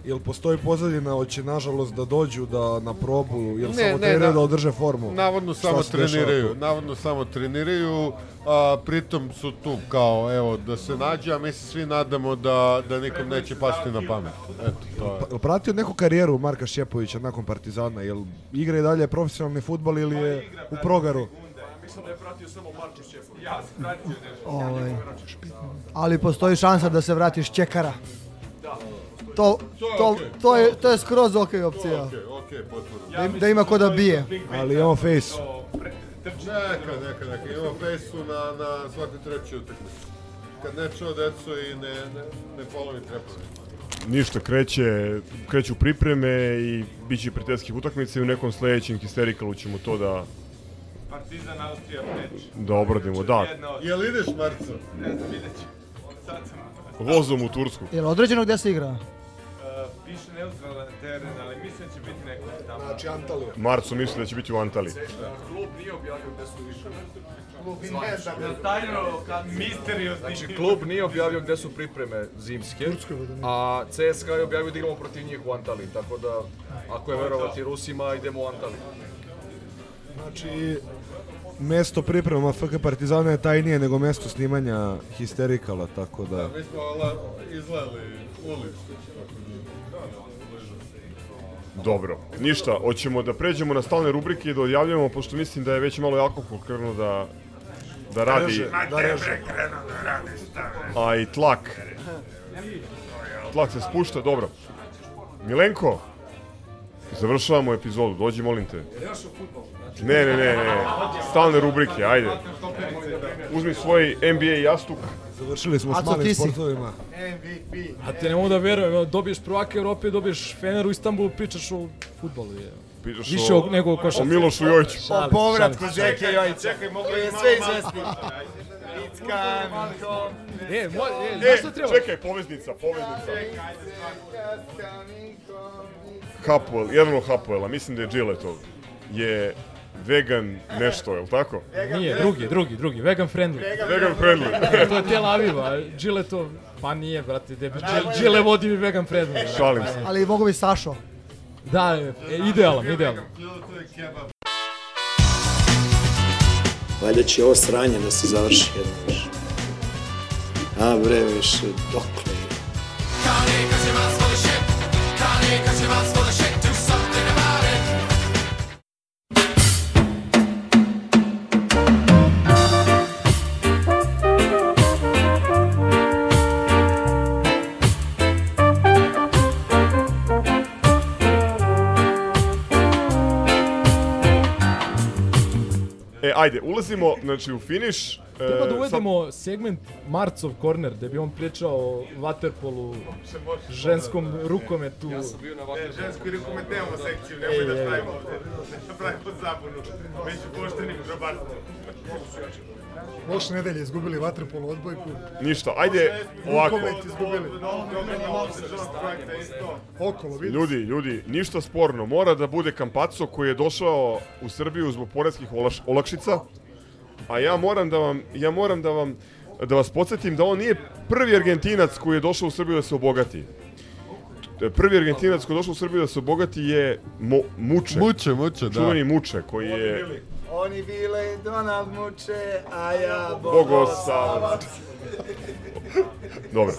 Jel postoji pozadina, hoće nažalost da dođu da na probu, jel samo treniraju na- da održe formu? Navodno Šta samo dešava treniraju, tu? navodno samo treniraju, a pritom su tu kao, evo, da se nađe, a mi se svi nadamo da, da nikom neće pasti na pamet. Eto, to je. Pa, pratio neku karijeru Marka Šćepovića nakon Partizana? Jel igra i dalje profesionalni futbal ili je u progaru? Da je pratio samo Marko Šćepović. Ja sam pratio Ovaj, ali postoji šansa da se vratiš čekara. To, to, to, je, to je skroz ok opcija. Da, im- da ima ko da bije. Ali imamo face. Neka, neka, neka, imamo fejsu na, na svakoj trećoj utakmici. Kad ne čuo decu i ne, ne, ne polovi trepove. Ništa, kreće, kreću pripreme i bit će prijateljskih utakmica i u nekom sledećem histerikalu ćemo to da, Partizan Austrija meč. da obradimo. Da, Jel ideš, Marco? Ne znam, vidjet ću. Sad sam... vozom u Tursku. Je li određeno gde se igra? Uh, više neutralan teren, ali mislim da će biti neko tamo. Znači Antalija. Marco misli da će biti u Antaliji. Klub nije objavio gde su više. Klub ne Tajno, kad misteriozni. Znači, klub nije objavio gde su pripreme zimske, a CSKA je objavio da igramo protiv njih u Antaliji, tako da, ako je verovati Rusima, idemo u Antaliju. Znači, mesto priprema FK Partizana je tajnije nego mesto snimanja Histerikala, tako da... Mi smo izleli ulicu. Dobro, ništa, hoćemo da pređemo na stalne rubrike i da odjavljamo, pošto mislim da je već malo alkohol krenuo da, da radi, Reže, da reže. a i tlak. Tlak se spušta, dobro. Milenko, završavamo epizodu, dođi molim te. Ne, ne, ne, ne, stalne rubrike, ajde. Uzmi svoj NBA jastuk. Završili smo s malim ti si. sportovima. MVP. A te ne mogu da verujem, dobiješ prvaka Europe, dobiješ Fener u Istanbulu, pričaš o futbolu. Je. Pričaš Više o- o, nego o košarci. o Milošu Jojiću. O povratku. Žeke Jojića. Čekaj, mogu je sve izvesti. Home. E, mo, e, E, znaš šta treba? čekaj, poveznica, poveznica. Hapoel, jedan od Hapoela, mislim da je Gilletov, je vegan nešto, je li tako? Nije, drugi, drugi, drugi, vegan friendly. Vegan friendly. to je Tel Aviv, a Gile to, pa nije, brate, debi, Gile, Gile vodi mi vegan friendly. Šalim se. Ali mogu bi Sašo. Da, e, idealan, idealan. Valjda će ovo sranje da se završi jedno više. A bre, više, dokle je? E, ajde, ulazimo, znači, u finiš. (laughs) Treba da e, uvedemo segment Marcov corner, gde bi on pričao o waterpolu, (laughs) ženskom rukometu. Ja sam bio na vaterpolu. E, ženski rukomet nemamo sekciju, nemoj da Ej, ej. pravimo, da pravimo zabunu među poštenim grobarstvom. Prošle nedelje izgubili vaterpolo odbojku. Ništa, ajde, ovako. Rukomet izgubili. Okolo, vidi. Ljudi, ljudi, ništa sporno. Mora da bude Kampaco koji je došao u Srbiju zbog poreskih olaš- olakšica. A ja moram da vam, ja moram da vam, da vas podsjetim da on nije prvi Argentinac koji je došao u Srbiju da se obogati. Prvi Argentinac koji je došao u Srbiju da se obogati je Mo, Muče. Muče, Muče, da. Čuveni Muče koji je Oni bile Donald muče, a ja Bogosavac. Dobro.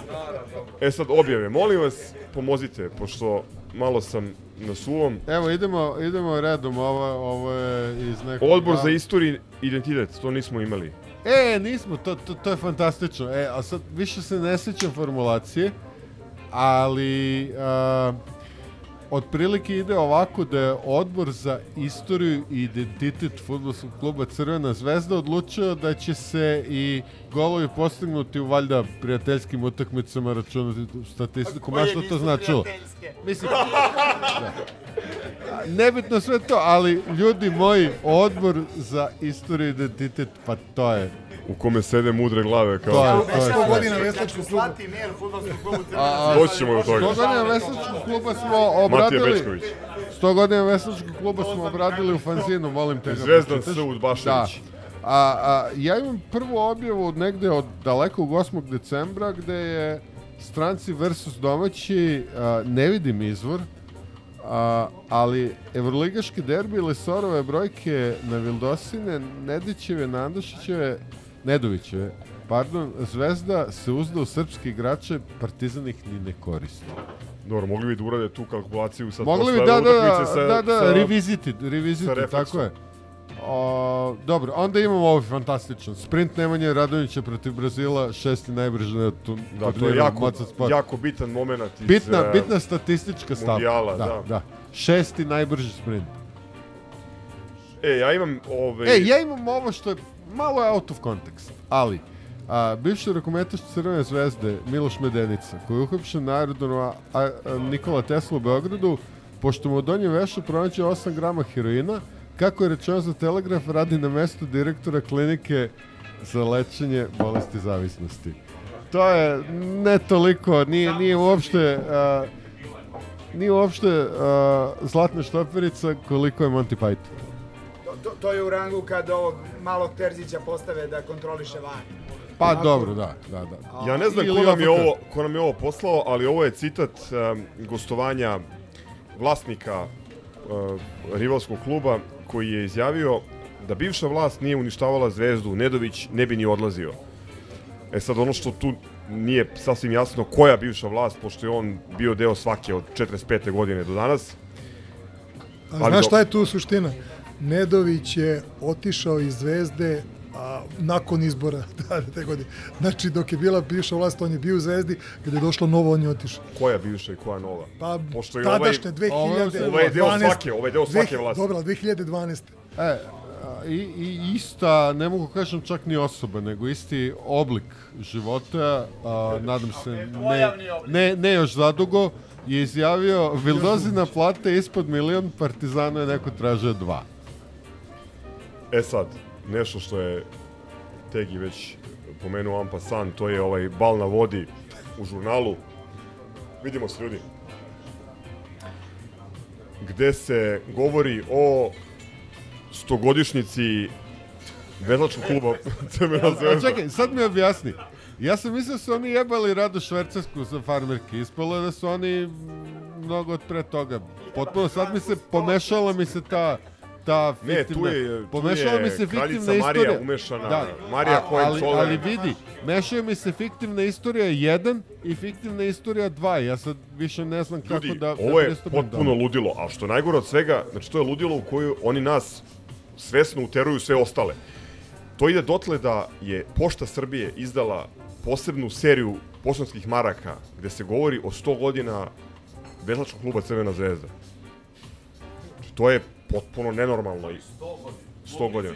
E sad objave. Molim vas, pomozite, pošto malo sam na suvom. Evo, idemo, idemo redom, ovo, ovo je iz nekog... Odbor da- za istoriju i identitet, to nismo imali. E, nismo, to, to, to je fantastično. E, a sad više se ne sećam formulacije, ali a, otprilike ide ovako da je odbor za istoriju i identitet futbolskog kluba Crvena zvezda odlučio da će se i golovi postignuti u valjda prijateljskim utakmicama računati statistiku. Ma što to značilo? Mislim, da. Nebitno sve to, ali ljudi moji, odbor za istoriju i identitet, pa to je U kome sede mudre glave kao... To je, to je sve. godina veslačkog kluba. Slati mail futbolskom klubu A, a, Doći ćemo do toga. 100 godina veslačkog kluba smo Matija obradili. Bečković. 100 godina veslačkog kluba smo obradili u fanzinu, molim te. Zvezdan pročitaš. S. Udbašević. Da. A, a, ja imam prvu objavu negde od dalekog 8. decembra gde je stranci versus domaći, a, ne vidim izvor, a, ali Evroligaški derbi Lesorove brojke na Vildosine, Nedićeve, Nandašićeve, Nedovićeve, pardon, Zvezda se uzda u srpske igrače, Partizan ih ni ne koristi. Dobro, mogli bi da urade tu kalkulaciju sad Mogli bi, posle da, ove da, utakmice sa, da, da, sa, revisited, revisited, tako je. O, dobro, onda imamo ovaj fantastičan. Sprint Nemanje Radonjića protiv Brazila, šesti najbrži na tu, Da, to je jako, jako bitan moment iz Bitna, eh, bitna statistička stavka. Mundijala, da, da. da. Šesti najbrži sprint. E, ja imam ove... E, ja imam ovo što je malo je out of context, ali a, bivši rukometaš Crvene zvezde Miloš Medenica, koji je uhapšen na aerodromu a, a, Nikola Tesla u Beogradu, pošto mu u donjem vešu pronađe 8 grama heroina, kako je rečeno za Telegraf, radi na mestu direktora klinike za lečenje bolesti zavisnosti. To je ne toliko, nije, nije uopšte... A, nije uopšte uh, zlatna štoperica koliko je Monty Python. To, to, je u rangu kad ovog malog Terzića postave da kontroliše van. Pa Onako- dobro, da, da, da. Ja ne znam ko nam je ovo, ko nam je ovo poslao, ali ovo je citat um, gostovanja vlasnika uh, rivalskog kluba koji je izjavio da bivša vlast nije uništavala zvezdu, Nedović ne bi ni odlazio. E sad ono što tu nije sasvim jasno koja bivša vlast, pošto je on bio deo svake od 45. godine do danas. A Ali znaš do- šta je tu suština? Nedović je otišao iz Zvezde a, nakon izbora (laughs) da, te godine. Znači, dok je bila bivša vlast, on je bio u Zvezdi, kada je došlo novo, on je otišao. Koja bivša i koja nova? Pa, Pošto je tadašnje, 2012. Ovaj je deo svake, ovaj je deo svake vlasti. Dobro, ali 2012. E, i, i ista, ne mogu kažem čak ni osoba, nego isti oblik života, a, nadam se ne, ne, ne još zadugo, je izjavio Vildozina plata je ispod milion, Partizana je neko tražio dva. E sad, nešto što je Tegi već pomenuo Ampasan, to je ovaj bal na vodi u žurnalu. Vidimo se ljudi. Gde se govori o stogodišnjici Vedlačkog kluba (laughs) Crvena zvezda. čekaj, sad mi objasni. Ja sam mislio da su oni jebali Radu Švercarsku za farmerke. Ispalo je da su oni mnogo od pre toga. Potpuno sad mi se pomešala mi se ta ta Ne, fiktivna, tu je- tu pomešala je mi se kraljica fiktivna Marija istorija. umešana, Marija a- ali, Hohenzollern. ali vidi, mešaju mi se fiktivna istorija 1 i fiktivna istorija 2. Ja sad više ne znam kako Ljudi, da, ovo da je potpuno tome. ludilo, a što najgore od svega, znači to je ludilo u koju oni nas svesno uteruju sve ostale. To ide dotle da je Pošta Srbije izdala posebnu seriju poštanskih maraka gde se govori o 100 godina Vedlačkog kluba Crvena zvezda. To je potpuno nenormalno. i- 100 godina.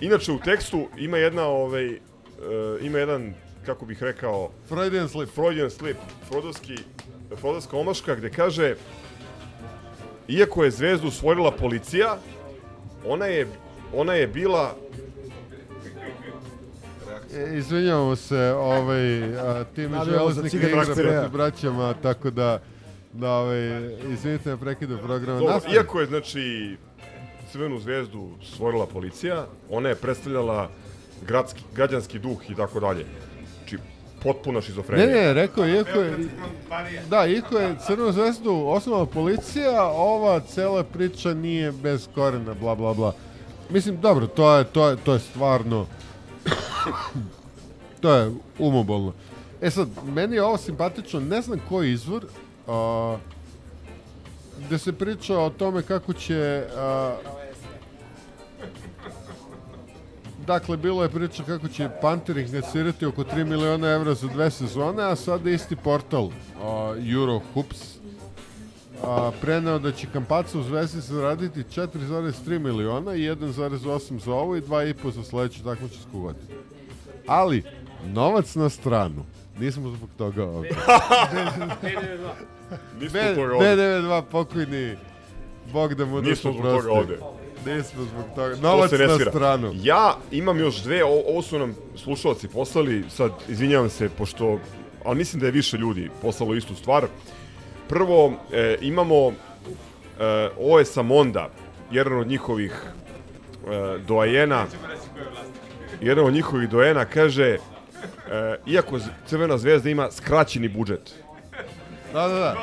Inače u tekstu ima jedna ovaj e, ima jedan kako bih rekao Freudian slip. Freudian slip, Frodovski Frodovska omaška gde kaže iako je zvezdu stvorila policija, ona je ona je bila E, Izvinjavamo se, ovaj, a, tim Navijamo za železnika cigan igra traktora. protiv braćama, tako da, da ovaj, izvinite na prekidu programa. Dobro, Nastavi. iako je znači Crvenu zvezdu stvorila policija, ona je predstavljala gradski, građanski duh i tako dalje. Znači, potpuna Ne, šizofrenija. ne, rekao je, iako je, da, iako je Crvenu zvezdu osnovna policija, ova cela priča nije bez korena, bla, bla, bla. Mislim, dobro, to je, to je, to je stvarno, (coughs) to je umobolno. E sad, meni je ovo simpatično, ne znam koji izvor, a, gde se priča o tome kako će a, Dakle, bilo je priča kako će Panter inkasirati oko 3 miliona evra za dve sezone, a sada isti portal uh, Eurohoops a, preneo da će Kampaca u Zvezdi zaraditi 4,3 miliona i 1,8 za ovo i 2,5 za sledeću takmičarsku godinu. Ali, novac na stranu. Nismo zbog toga ovdje. Nismo B- zbog toga ovde. B92 pokojni Bog da mu Nismo zbog toga ovde. Nismo zbog toga. To Novac na stranu. Ja imam još dve, o- ovo su nam slušalci poslali, sad izvinjavam se, pošto, ali mislim da je više ljudi poslalo istu stvar. Prvo, e, imamo, e, ovo je Samonda, jedan od njihovih e, doajena, jedan od njihovih doajena kaže, e, iako Crvena zvezda ima skraćeni budžet, Da, da, da.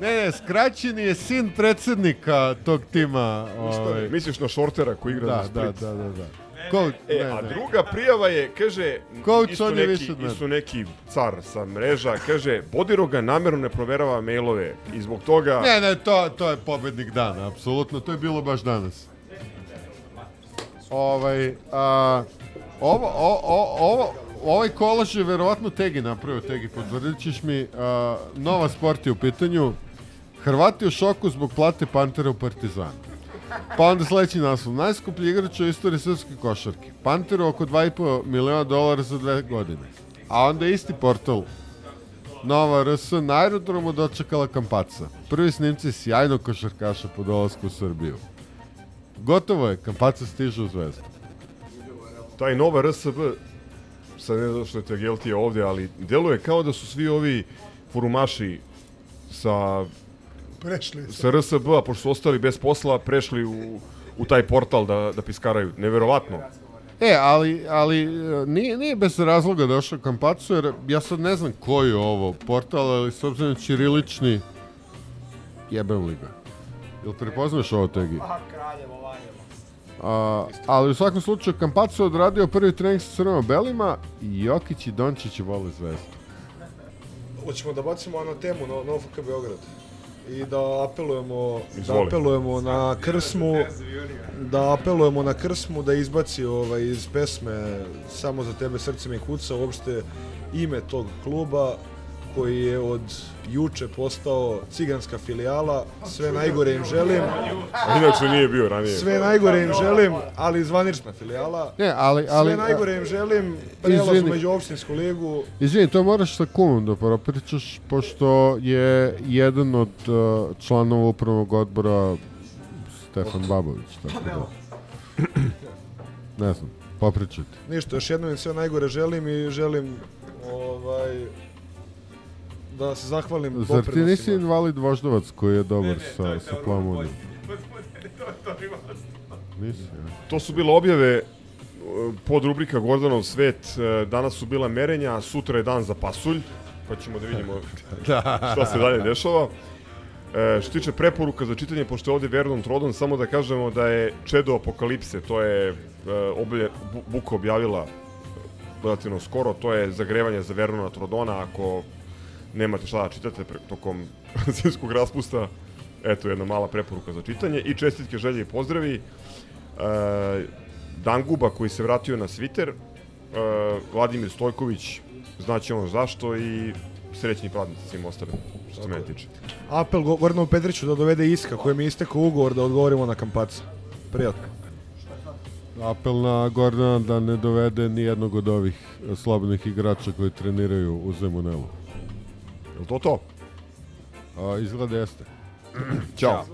Ne, ne, skraćeni je sin predsednika tog tima. Ovaj. Misliš na Šortera koji igra da, za da, Split? da, da, da. Coach, E, ne, a ne. druga prijava je, kaže, Coach, isto, neki, više isto neki car sa mreža, kaže, Bodiroga namjerno ne proverava mailove i zbog toga... Ne, ne, to, to je pobednik dana, apsolutno, to je bilo baš danas. Ovaj, a, ovo, o, o, ovo, ovaj kolaž je verovatno Tegi napravio, Tegi, potvrdit ćeš mi, a, nova sport je u pitanju, Hrvati u šoku zbog plate Pantera u Partizanu. Pa onda sledeći naslov. Najskuplji igrač u istoriji srpske košarke. Panteru oko 2,5 miliona dolara za dve godine. A onda isti portal Nova RS na aerodromu dočekala Kampaca. Prvi snimci sjajnog košarkaša po dolasku u Srbiju. Gotovo je, Kampaca stiže u zvezdu. Taj nova RSB, sad ne znam što je Tegelti ovde, ali deluje kao da su svi ovi forumaši sa Prešli. Sa RSB-a, pošto su ostali bez posla, prešli u, u taj portal da, da piskaraju. Neverovatno. E, ali, ali e, nije, nije bez razloga došao Kampacu, jer ja sad ne znam koji je ovo portal, ali s obzirom na ćirilični jebem li ga. Jel prepoznaš ovo tegi? Pa, Valjevo. A, ali u svakom slučaju Kampacu odradio prvi trening sa crveno-belima i Jokić i Dončić vole zvezdu. Hoćemo da bacimo na temu na, na OFK Beograd i da apelujemo, da Izvoli. apelujemo na Krsmu, da apelujemo na Krsmu da izbaci ovaj iz pesme Samo za tebe srce mi kuca uopšte ime tog kluba koji je od juče postao ciganska filijala. Sve najgore im želim. Inače nije bio ranije. Sve najgore im želim, ali zvanična filijala. Ne, ali- ali- Sve najgore im želim, prelaz Izvini. među opštinsku ligu. Izvini, to moraš sa kumom da propričaš, pošto je jedan od uh, članova upravnog odbora Stefan Babović, tako da... ne znam, popričajte. Ništa, još jednom im sve najgore želim i želim ovaj, da se zahvalim Zar ti nisi doprinosima. invalid voždovac koji je dobar sa, sa plamonijom? Nisi, ja. To su bile objave e, pod rubrika Gordonov svet. E, Danas su bila merenja, a sutra je dan za pasulj, pa ćemo da vidimo (laughs) Da. šta se dalje dešava. E, što tiče preporuka za čitanje, pošto je ovde Vernon Trodon, samo da kažemo da je Čedo Apokalipse, to je e, oblje, Buka objavila relativno skoro, to je zagrevanje za Vernona Trodona, ako nemate šta da čitate pre, tokom (laughs) zimskog raspusta, eto jedna mala preporuka za čitanje i čestitke, želje i pozdravi. E, Danguba koji se vratio na sviter, e, Vladimir Stojković, znaće on zašto i srećni praznici svim ostalim, što se mene tiče. Apel Go- Gordanu Petriću da dovede Iska kojem je istekao ugovor da odgovorimo na kampaca. Prijatno. Apel na Gordana da ne dovede ni jednog od ovih e, slobodnih igrača koji treniraju u Zemunelu. Je to to? A, izgleda jeste. (clears throat) Ćao.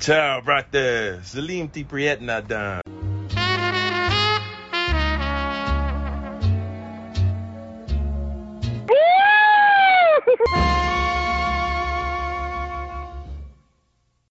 Ciao, brate. Salim ti prijetna dan.